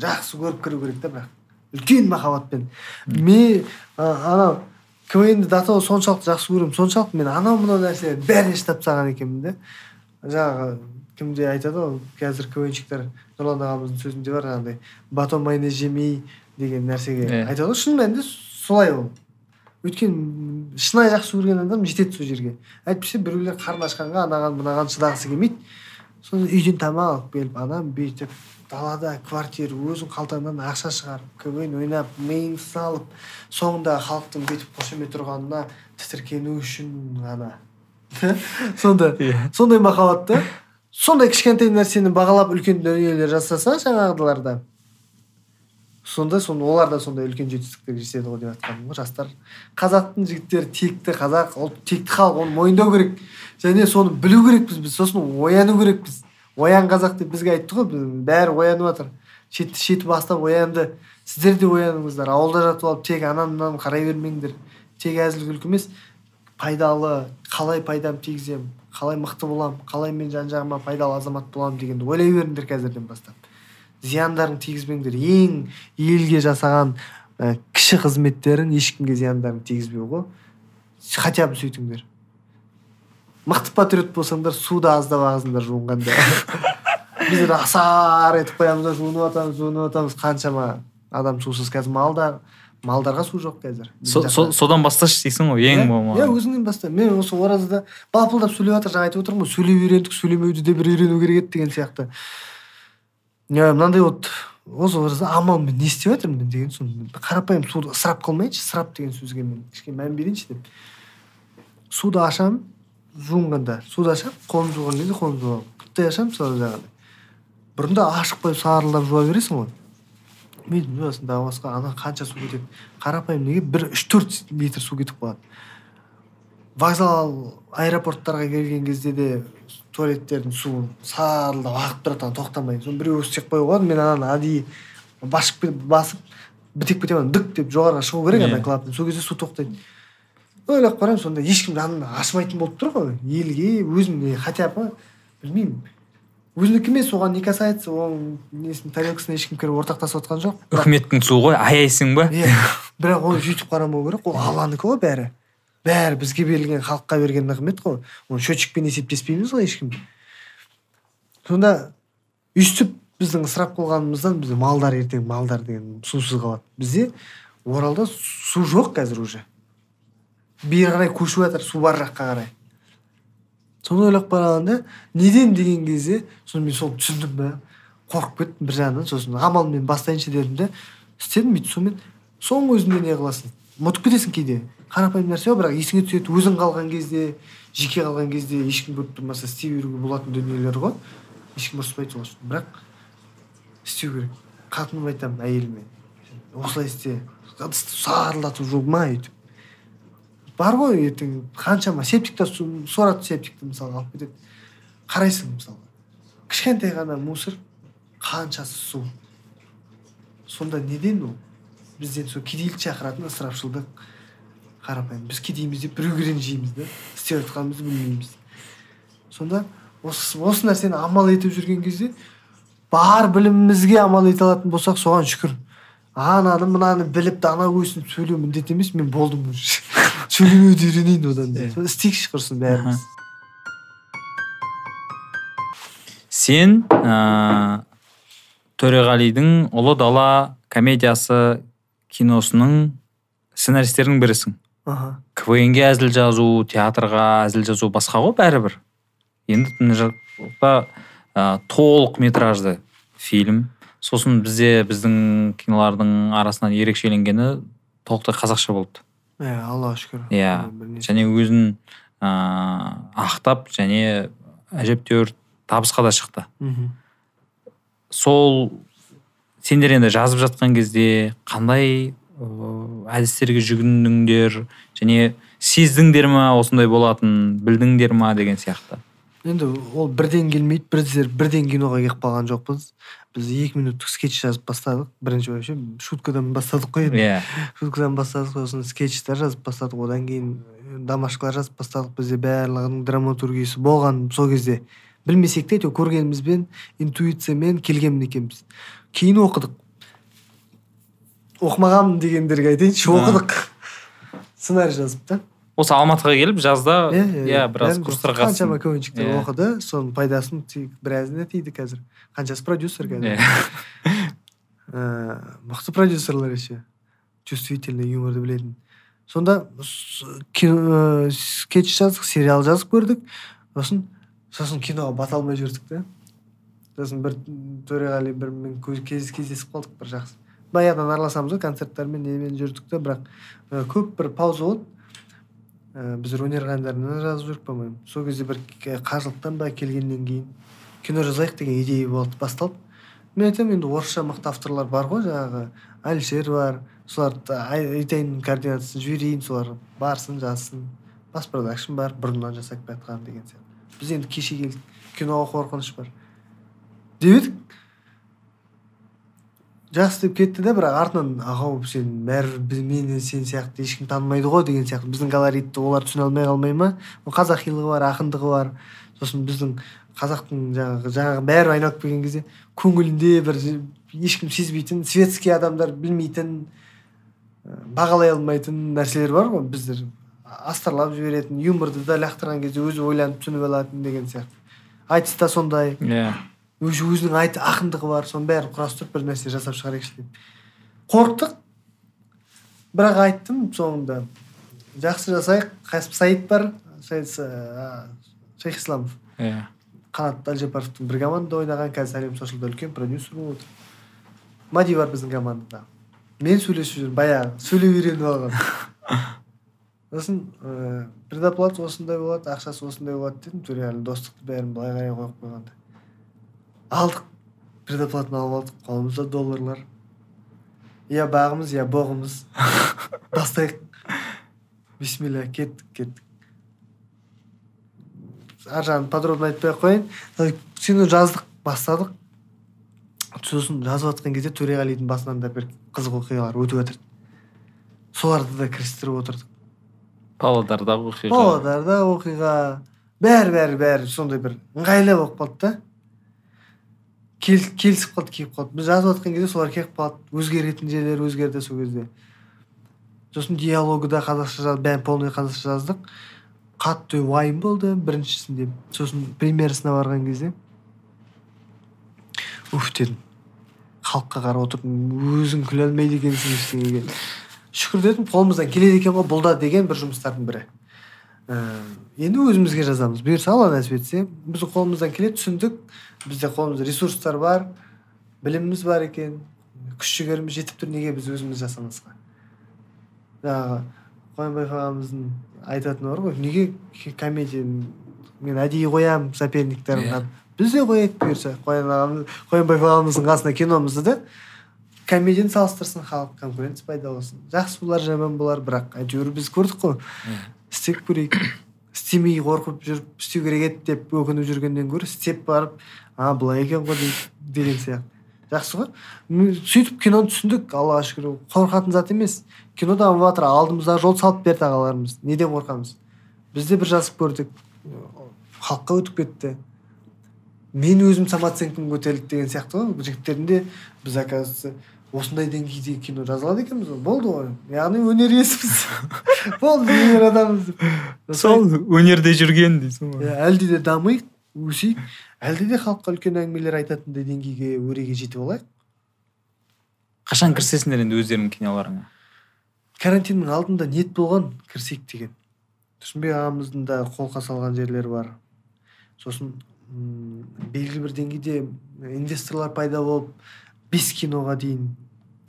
Жақсы көріп кіру керек та бірақ. Үлкен махаббатпен. Мен анау квнді до того соншалықты жақсы көремін соншалықты мен анау мынау нәрселердің бәріне шыдап тастаған екенмін да жаңағы кімде айтады ғой қазір квнщиктер нұрлан ағамыздың сөзінде бар жаңағыдай батон майонез жемей деген нәрсеге Иә. айтады ғой шын мәнінде солай ол. Өйткені шынайы жақсы көрген адам жетеді сол жерге. Әйтпесе біреулер қарны ашқанға анаған мынаған шыдағысы келмейді. Сосын үйден тамақ алып келіп анам бүйтіп далада квартира өзің қалтаңнан ақша шығарып квн ойнап миыңды салып соңында халықтың бүйтіп қошемет тұрғанына тітіркену үшін ғана. Сонда сондай махаббат та? Сондай кішкентай нәрсені бағалап үлкен дүниелер жасаса жаңағыларда сонда соны олар да сондай үлкен жетістіктерге жетеді ғой деп жатқаным ғой жастар. Қазақтың жігіттері текті қазақ ұлт текті халық оны мойындау керек. Және соны білу керекпіз біз сосын ояну керекпіз. Оян қазақ деп бізге айтты ғой бәрі оянып жатыр. Шет шеті бастап оянды. Сіздер де ояныңыздар ауылда жатып алып тек ананы мынаны қарай бермеңдер. Тек әзіл күлкі емес пайдалы қалай пайдам тигіземін. Қалай мықты боламын қалай мен жан жағыма пайдалы азамат боламын дегенді ойлай беріңдер қазірден бастап. Зияндарын тигізбеңдер. Ең елге жасаған ә, кіші қызметтерін ешкімге зияндарын тигізбеу ғой. Хотя бы сөйтіңдер. Мықты патриот болсаңдар суды аздап ағызыңдар жуынғанда. Біздер асар етіп қоямыз да жуынып жатамыз жуынып жатамыз қаншама адам сусыз қазір малдар. Малдарға су жоқ қазір. Со- со- содан басташы дейсің ғой ең иә болмаған өзіңнен баста мен осы оразада балпылдап сөйлеп жатыр жаңа айтып отырмын ғой сөйлей үйрендік сөйлемеуді де бір үйрену керек еді деген сияқты. Иә мынандай вот осы оразада амалмен не істеп жатырмын мен? деген соны қарапайым суды ысырап қылмайыншы ысырап деген сөзге мен кішкене мән берейінші деп. Суды ашамын жуынғанда. Суды ашамын қолымды жуған кезде қолымды жуамын. Путтай ашамын мысалы жаңағыдай. Бұрында ашық қойып сарылдап жуа бересің ғой. Мен тағы басқа ана қанша су кетеді. Қарапайым неге бір үш төрт литр су кетіп қалады. Вокзал аэропорттарға келген кезде де туалеттердің суын сарылдап ағып тұрады ана тоқтамай. Соны біреу істеп қойып қояды мен ананы әдейі басып басып бітеп кетемін ана дық деп жоғарыға шығу керек ана Иә. клапан сол кезде су тоқтайды. Ойлап қараймын сонда ешкім жанында ашымайтын болып тұр ғой. Елге өзім хотя бы білмеймін. Өзінікі емес оған не касается оның несін тарелкасына ешкім кіріп ортақтасып жатқан жоқ. Бірақ- үкіметтің суы ғой аяйсың ба? Иә. Бірақ оны сөйтіп қарамау керек ол алланікі ғой бәрі. Бәрі бізге берілген халыққа берген нығмет қой. Оны счетчикпен есептеспейміз ғой ешкім сонда өйстіп біздің ысырап қылғанымыздан бізде малдар ертең малдар деген сусыз қалады. Бізде оралда су жоқ қазір уже. Бері қарай көшіп жатыр су бар жаққа қарай. Соны ойлап қарағанда неден деген кезде соны мен соны түсіндім да қорқып кеттім бір жағынан сосын амалмен бастайыншы дедім да істедім бүйтіп сонымен соның өзінде не қыласың ұмытып кетесің кейде қарапайым нәрсе ғой бірақ есіңе түседі өзің қалған кезде жеке қалған кезде ешкім көріп тұрмаса істей беруге болатын дүниелер ғой ешкім ұрыспайды сол үшін бірақ істеу керек қатыным айтамын әйеліме осылай істе ыдысты сарылдатып жу ма өйтіп бар ғой ертең қаншама септикта су сорады септикті мысалы алып кетеді. Қарайсың мысалы. Кішкентай ғана мусор қаншасы су. Сонда неден ол? Бізден сол кедейлік шақыратын ысырапшылдық. Қарапайым біз кедейміз деп біреуден жейміз да. Істеп жатқанымызды білмейміз. Сонда осы, осы нәрсені амал етіп жүрген кезде бар білімімізге амал ете алатын болсақ соған шүкір. Ананы мынаны біліп дана өсіп сөйлеу міндет емес мен болдым уже. Сөйлемеуді үйренейін одан да Иә. істейікші құрсын бәріміз сен ә, төреғалидың ұлы дала комедиясы киносының сценаристерінің бірісің. Аха. Квн ге әзіл жазу театрға әзіл жазу басқа ғой бәрібір. Енді мына жақта ә, толық метражды фильм. Сосын бізде біздің кинолардың арасынан ерекшеленгені толықтай қазақша болды. Иә аллаға шүкір. Иә. Және өзін ә, ақтап және әжептәуір табысқа да шықты. Мхм. сол сендер енді жазып жатқан кезде қандай ыыы, әдістерге жүгіндіңдер және сездіңдер ма осындай болатын білдіңдер ма деген сияқты? Енді ол бірден келмейді біздер бірден киноға келіп қалған жоқпыз. Біз екі минуттық скетч жазып бастадық бірінші вообще шуткадан бастадық қой енді. Иә. Шуткадан бастадық сосын скетчтер жазып бастадық одан кейін домашкалар жазып бастадық бізде барлығының драматургиясы болған сол кезде. Білмесек те әйтеуір көргенімізбен интуициямен келген екенбіз. Кейін оқыдық. Оқымаған дегендерге айтайыншы оқыдық. Сценарий жазып та. Осы алматыға келіп жазда иә біраз курстарға қаншама квнщиктер Иә. оқыды соның пайдасын біразына тиді қазір. Қаншасы продюсер қазір. Ә, мықты продюсерлер еще. Чувствительный юморды білетін. Сонда ә, скетч жаздық сериал жазып көрдік. Сосын сосын киноға бата алмай жүрдік та. Сосын бір төреғали бір мен көз- кез- кездесіп қалдық бір жақсы. Баяғыдан араласамыз ғой концерттермен немен жүрдік та бірақ ә, көп бір пауза болды. Ә, біз өнер қайындарынан жазып жүрдік по моему сол кезде бір к- қажылықтан ба келгеннен кейін кино жазайық деген идея болды басталды. Мен айтамын енді орысша мықты авторлар бар ғой жаңағы әлішер бар соларды ай- айтайын координациясын жіберейін солар барсын жазсын. Бас продакшн бар бұрыннан жасап жатқан деген сияқты. Біз енді кеше келдік киноға қорқыныш бар. Деп едік. Жақсы деп кетті да бірақ артынан ағау сен бәрібір мені сен сияқты ешкім танымайды ғой деген сияқты. Біздің колоритті олар түсіне алмай қалмай ма? Қазақилығы бар ақындығы бар. Сосын біздің қазақтың жаңағы жаңағы бәрі айналып келген кезде көңілінде бір ешкім сезбейтін светский адамдар білмейтін бағалай алмайтын нәрселер бар ғой. Біздер астарлап жіберетін юморды да лақтырған кезде өзі ойланып түсініп алатын деген сияқты. Айтыс та сондай. Иә. Өзі өзінің айт ақындығы бар соның бәрін құрастырып бір нәрсе жасап шығарайықшы деп. Қорықтық. Бірақ айттым соңында. Жақсы жасайық. Қасып саид бар Саид- ә, шейх исламов. Иә. Қанат әлжапаровтың бір командада ойнаған қазір сәлем сошалда үлкен продюсер болып отыр. Мади бар біздің командада. Мен сөйлесіп жүрмін баяғы. Сөйлеп үйреніп алған. Сосын ыыы предоплата осындай болады ақшасы осындай болады дедім. Төреғали достықты бәрін былай қарай қойып қойғанда алдық. Предоплатаны алып алдық. Қолымызда долларлар. Я бағымыз я боғымыз. Бастайық бисмилля кеттік кеттік. Ар жағын подробно айтпай ақ қояйын. Жаздық бастадық. Сосын жазып жатқан кезде төреғалидың басынан да бір қызық оқиғалар өтіп жатырды соларды да кірістіріп отырдық. Павлодардағы оқиға. Павлодарда оқиға. Бәрі бәрі бәрі сондай бір ыңғайлы болып қалды да. Келісіп қалды келіп қалды. Біз жазып жатқан кезде солар келіп қалды өзгеретін жерлері өзгерді сол кезде. Сосын диалогы да қазақша жаз- бәрін полный қазақша жаздық. Қатты уайым болды біріншісінде. Сосын премьерасына барған кезде. Уф дедім. Халыққа қарап отырып өзің күле алмайды екенсің ештеңеге. Шүкір дедім қолымыздан келеді екен ғой бұл да деген бір жұмыстардың бірі. Ә, енді өзімізге жазамыз. Бұйырса алла нәсіп етсе біздің қолымыздан келеді түсіндік. Бізде қолымызда ресурстар бар біліміміз бар екен. Күш жігеріміз жетіп тұр неге біз өзіміз жасамасқа? Жаңағы қоянбаев ағамыздың айтатыны бар ғой неге комедия мен әдейі қоямын соперниктерімді Иә. біз де қояйық бұйырса қоян ағамыз қоянбаев ағамыздың қасына киномызды да комедияны салыстырсын халық конкуренция пайда болсын. Жақсы болар жаман болар бірақ әйтеуір біз көрдік қой. Істеп көрейік. Істемей қорқып жүріп істеу керек еді деп өкініп жүргеннен гөрі істеп барып а былай екен ғой деген сияқты. Жақсы ғой. Сөйтіп киноны түсіндік аллаға шүкір. Қорқатын зат емес. Кино дамып жатыр алдымызға жол салып берді ағаларымыз. Неден қорқамыз? Біз де бір жазып көрдік. Халыққа өтіп кетті. Мен өзім самооценкам көтерілді деген сияқты ғой. Жігіттердің де біз оказывается осындай деңгейде кино жаза алады екенбіз ғой. Болды ғой. Яғни өнер иесіміз. Болды өнер адамымыз деп. Сол өнерде жүрген дейсің ғой. Иә, әлде де дамиық өсейік. Әлде де халыққа үлкен әңгімелер айтатындай деңгейге өреге жетіп алайық қашан кірісесіңдер енді өздеріңнің киноларыңа? Карантиннің алдында ниет болған кірісейік деген. Тұрсынбек ағамыздың да қолқа салған жерлері бар. Сосын м, белгілі бір деңгейде инвесторлар пайда болып бес киноға дейін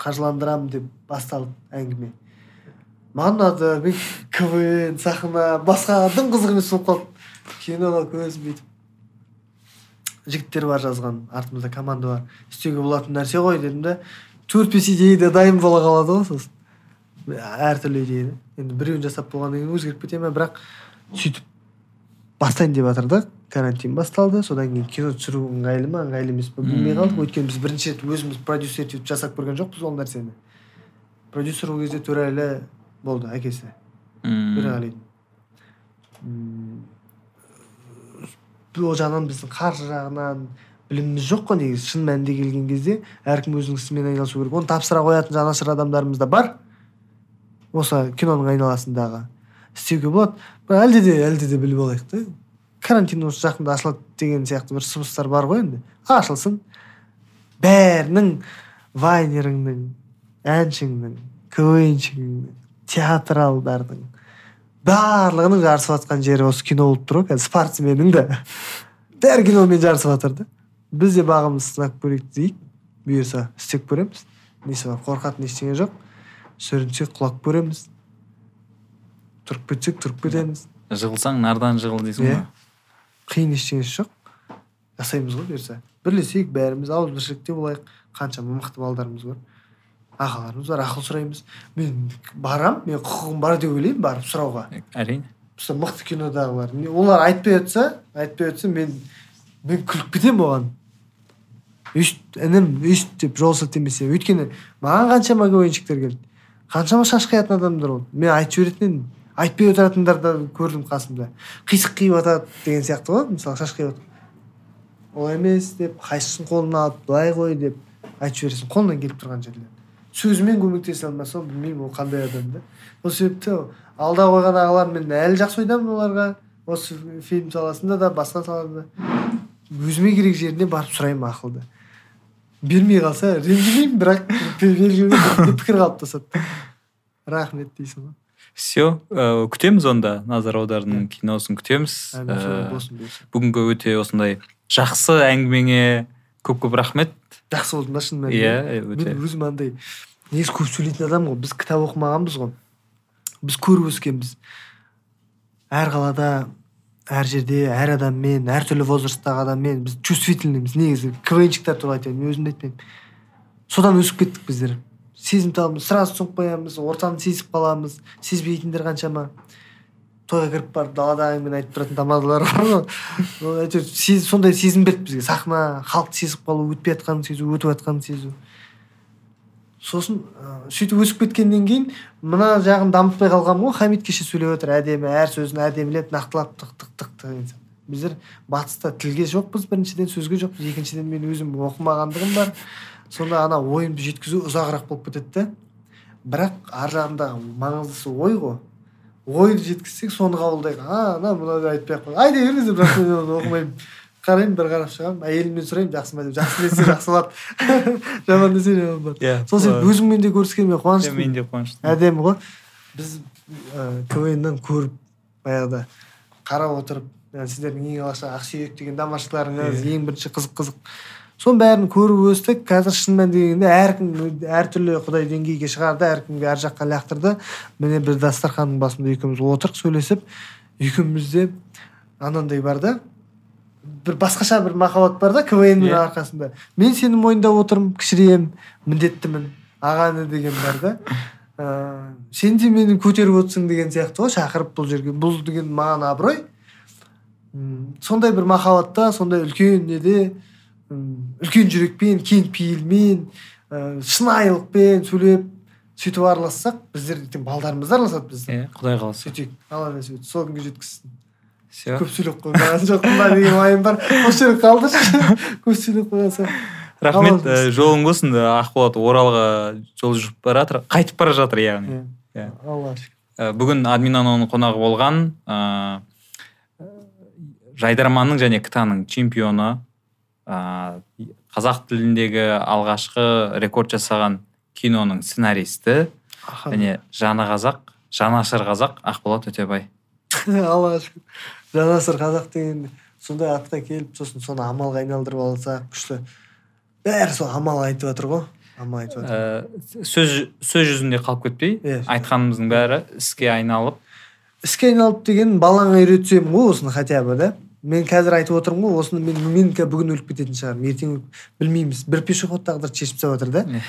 қаржыландырамын деп басталды әңгіме маған ұнады мен квн сахна басқа дым қызық емес болып қалды киноға көзім бүйтіп жігіттер бар жазған артымызда команда бар істеуге болатын нәрсе ғой дедім да төрт бес идея да дайын бола қалады ғой сосын әртүрлі идея енді біреуін жасап болғаннан кейін өзгеріп кете ме бірақ сөйтіп бастайын деп жатыр да карантин басталды. Содан кейін кино түсіру ыңғайлы ма ыңғайлы емес па білмей қалдық. Өйткені біз бірінші рет өзіміз продюсер етіп жасап көрген жоқпыз ол нәрсені. Продюсер ол кезде төреәлі болды әкесі. Мм. төреғали М, ол жағынан біздің қаржы жағынан біліміміз жоқ қой негізі. Шын мәнінде келген кезде әркім өзінің ісімен айналысу керек. Оны тапсыра қоятын жанашыр адамдарымыз да бар. Осы киноның айналасындағы істеуге болады. Бірақ әлде де әлде де біліп алайық та. Карантин осы жақында ашылады деген сияқты бір сыбыстар бар ғой енді. Ашылсын. Бәрінің вайнеріңнің әншіңнің квншіңнің театралдардың барлығының жарысып жатқан жері осы кино болып тұр ғой қазір спортсменнің де. Бәрі киномен жарысып жатыр да. Біз де бағымызды сынап көрейік дейік. Бұйырса істеп көреміз. Несі бар қорқатын ештеңе жоқ. Сүрінсек құлап көреміз. Тұрып кетсек тұрып кетеміз. Жығылсаң нардан жығыл дейсің ғой. Қиын ештеңесі жоқ. Жасаймыз ғой бұйырса. Бірлесейік бәріміз ауызбіршілікте болайық қаншама мықты балдарымыз бар. Ағаларымыз бар ақыл сұраймыз. Мен барам мен құқығым бар деп ойлаймын барып сұрауға. Әрине. Мысалы мықты кинодағылар олар айтпай жатса айтпай жатса мен мен күліп кетемін оған. Өйст інім өйст деп жол сілтемесе өйткені маған қаншама квнщиктер келді. Қаншама шаш қиятын адамдар болды. Мен айтып жіберетін едім. Айтпай отыратындарды көрдім қасымда. Қисық қиып жатады деген сияқты ғой мысалы шаш қиып жатыр олай емес деп қайсысын қолына алып былай қой деп айтып жібересің қолынан келіп тұрған жерде сөзімен көмектесе алмаса білмеймін ол қандай адам да. Сол себепті алда қойған ағалар мен әлі жақсы ойдамын оларға. Осы фильм саласында да басқа салада. Да өзіме керек жеріне барып сұраймын ақылды. Бермей қалса ренжімеймін бірақ белгілі пікір қалыптасады. Рахмет дейсің ғой. Все ә, күтеміз онда назар аудардың киносын күтеміз. Ә, бүгінгі өте осындай жақсы әңгімеңе көп көп рахмет. Жақсы болды ма шын мәнінде. Иә өте. Мен өзім андай негізі көп сөйлейтін адаммын ғой. Біз кітап оқымағанбыз ғой. Біз көріп өскенбіз. Әр қалада әр жерде әр адаммен әртүрлі возрасттағы адаммен біз чувствительныймыз негізі. Квнщиктер туралы айтайын мен өзімді айтпаймын. Содан өсіп кеттік біздер. Сезімталмыз сразу түсініп қоямыз ортаны сезіп қаламыз сезбейтіндер қаншама. Тойға кіріп барып далада әңгімені айтып тұратын тамадалар бар ғой. Әйтеуір сез- сондай сезім берді бізге. Сахна халықты сезіп қалу өтпей жатқанын сезу өтіп жатқанын сезу. Сосын ә, сөйтіп өсіп кеткеннен кейін мына жағын дамытпай қалғанмын ғой. Хамит кеше сөйлеп отыр әдемі әр сөзін әдемілеп нақтылап тық тық тық тық біздер батыста тілге жоқпыз біріншіден сөзге жоқпыз екіншіден мен өзім оқымағандығым бар. Сонда ана ойымды жеткізу ұзағырақ болып кетеді да бірақ ар жағындағы маңыздысы ой ғой. Ойды жеткізсек соны қабылдайық. А ана мынауды айтпай ақ қой. Айта беріңіз деп бірақ мен оны оқымаймын. Қараймын бір қарап шығамын. Әйелімнен сұраймын жақсы ма деп. Жақсы десе жақсы болады. Жаман десе жаман болады. Иә сол себепті өзіңмен де көріскеніме мен қуаныштымын де қуаныштымын. Әдемі ғой. Біз ә, квн көріп баяғыда қарап отырып сіздердің ең алғашқы ақсүйек деген домашкаларыңыз ең бірінші қызық қызық соның бәрін көріп өстік. Қазір шын мәнінде келгенде әркім әртүрлі құдай деңгейге шығарды әркімге әр жаққа лақтырды. Міне бір дастарханның басында екеуміз отырық сөйлесіп екеумізде анандай бар да бір басқаша бір махаббат бар да квннің Иә. арқасында. Мен сені мойындап отырмын кішірейем міндеттімін аға іні деген бар да. Ыыы сен де мені көтеріп отырсың деген сияқты ғой шақырып бұл жерге бұл деген маған абырой. Сондай бір махаббатта сондай үлкен неде үлкен жүрекпен кең пейілмен ә, шынайылықпен сөйлеп сөйтіп аралассақ біздер ертең балдарымыз да араласады біздің. Иә құдай қаласа. Сөйтейік. Алла нәсіп етсін сол күнге жеткізсін. Все. Көп сөйлеп қойған жоқпын ба деген уайым бар. Осы жерде қалдыршы. Көп сөйлеп қойған соң. Рахмет ә, жолың болсын ақболат оралға жол жүріп бара жатыр қайтып бара жатыр яғни. Иә. Иә. алла шүкір Ә, бүгін админаноның қонағы болған ә, жайдарманның және ктаның чемпионы ә, қазақ тіліндегі алғашқы рекорд жасаған киноның сценаристі және жаны қазақ жанашыр қазақ ақболат өтебай. Аллаға шүкір жанасыр қазақ деген сондай атқа келіп сосын соны амалға айналдырып алсақ күшті. Бәрі сол амал айтып жатыр ғой. Амал айтып жатыр. Ә, сөз сөз жүзінде қалып кетпей Иә. айтқанымыздың бәрі іске айналып. Іске айналып деген балаңа үйретсем ғой осыны хотя бы да. Мен қазір айтып отырмын ғой осыны мен мен бүгін өліп кететін шығармын ертең білмейміз. Бір пешеход тағдырды шешіп тастап жатыр да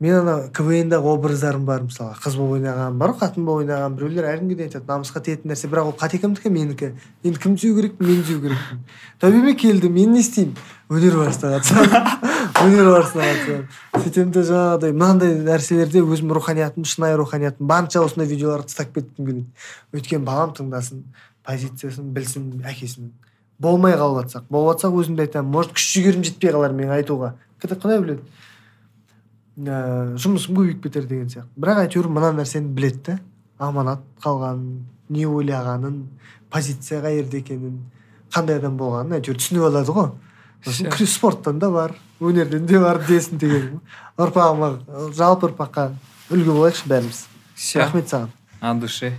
мен ана квн дағы образдарым бар мысалы қыз болып ойнаған бар ғой қатын болып ойнаған біреулер әркімге де айтады намысқа тиетін нәрсе. Бірақ ол қате кімдікі менікі? Енді кімді сүю керекпін мен сүю керекпін. Тәубеме келді? Мен не істеймін? Өнер барысына қатысамын. Өнер барысына қатысамын. Сөйтемін де жаңағыдай мынандай нәрселерде өзім руханиятым шынайы руханиятым. Барынша осындай видеоларды тастап кеткім келеді өйткені балам тыңдасын. Позициясын білсін әкесінің болмай қалып жатсақ болып жатсақ өзім де айтамын. Может күш жігерім жетпей қалар менің айтуға. Құдай- құдай біледі. Ә, жұмысым көбейіп кетер деген сияқты. Бірақ әйтеуір мына нәрсені біледі да аманат қалғанын не ойлағанын позиция қай жерде екенін қандай адам болғанын әйтеуір түсініп алады ғой. Сосын спорттан да бар өнерден де бар десін деген. Ұрпағыма жалпы ұрпаққа үлгі болайықшы бәріміз. Все рахмет саған. От души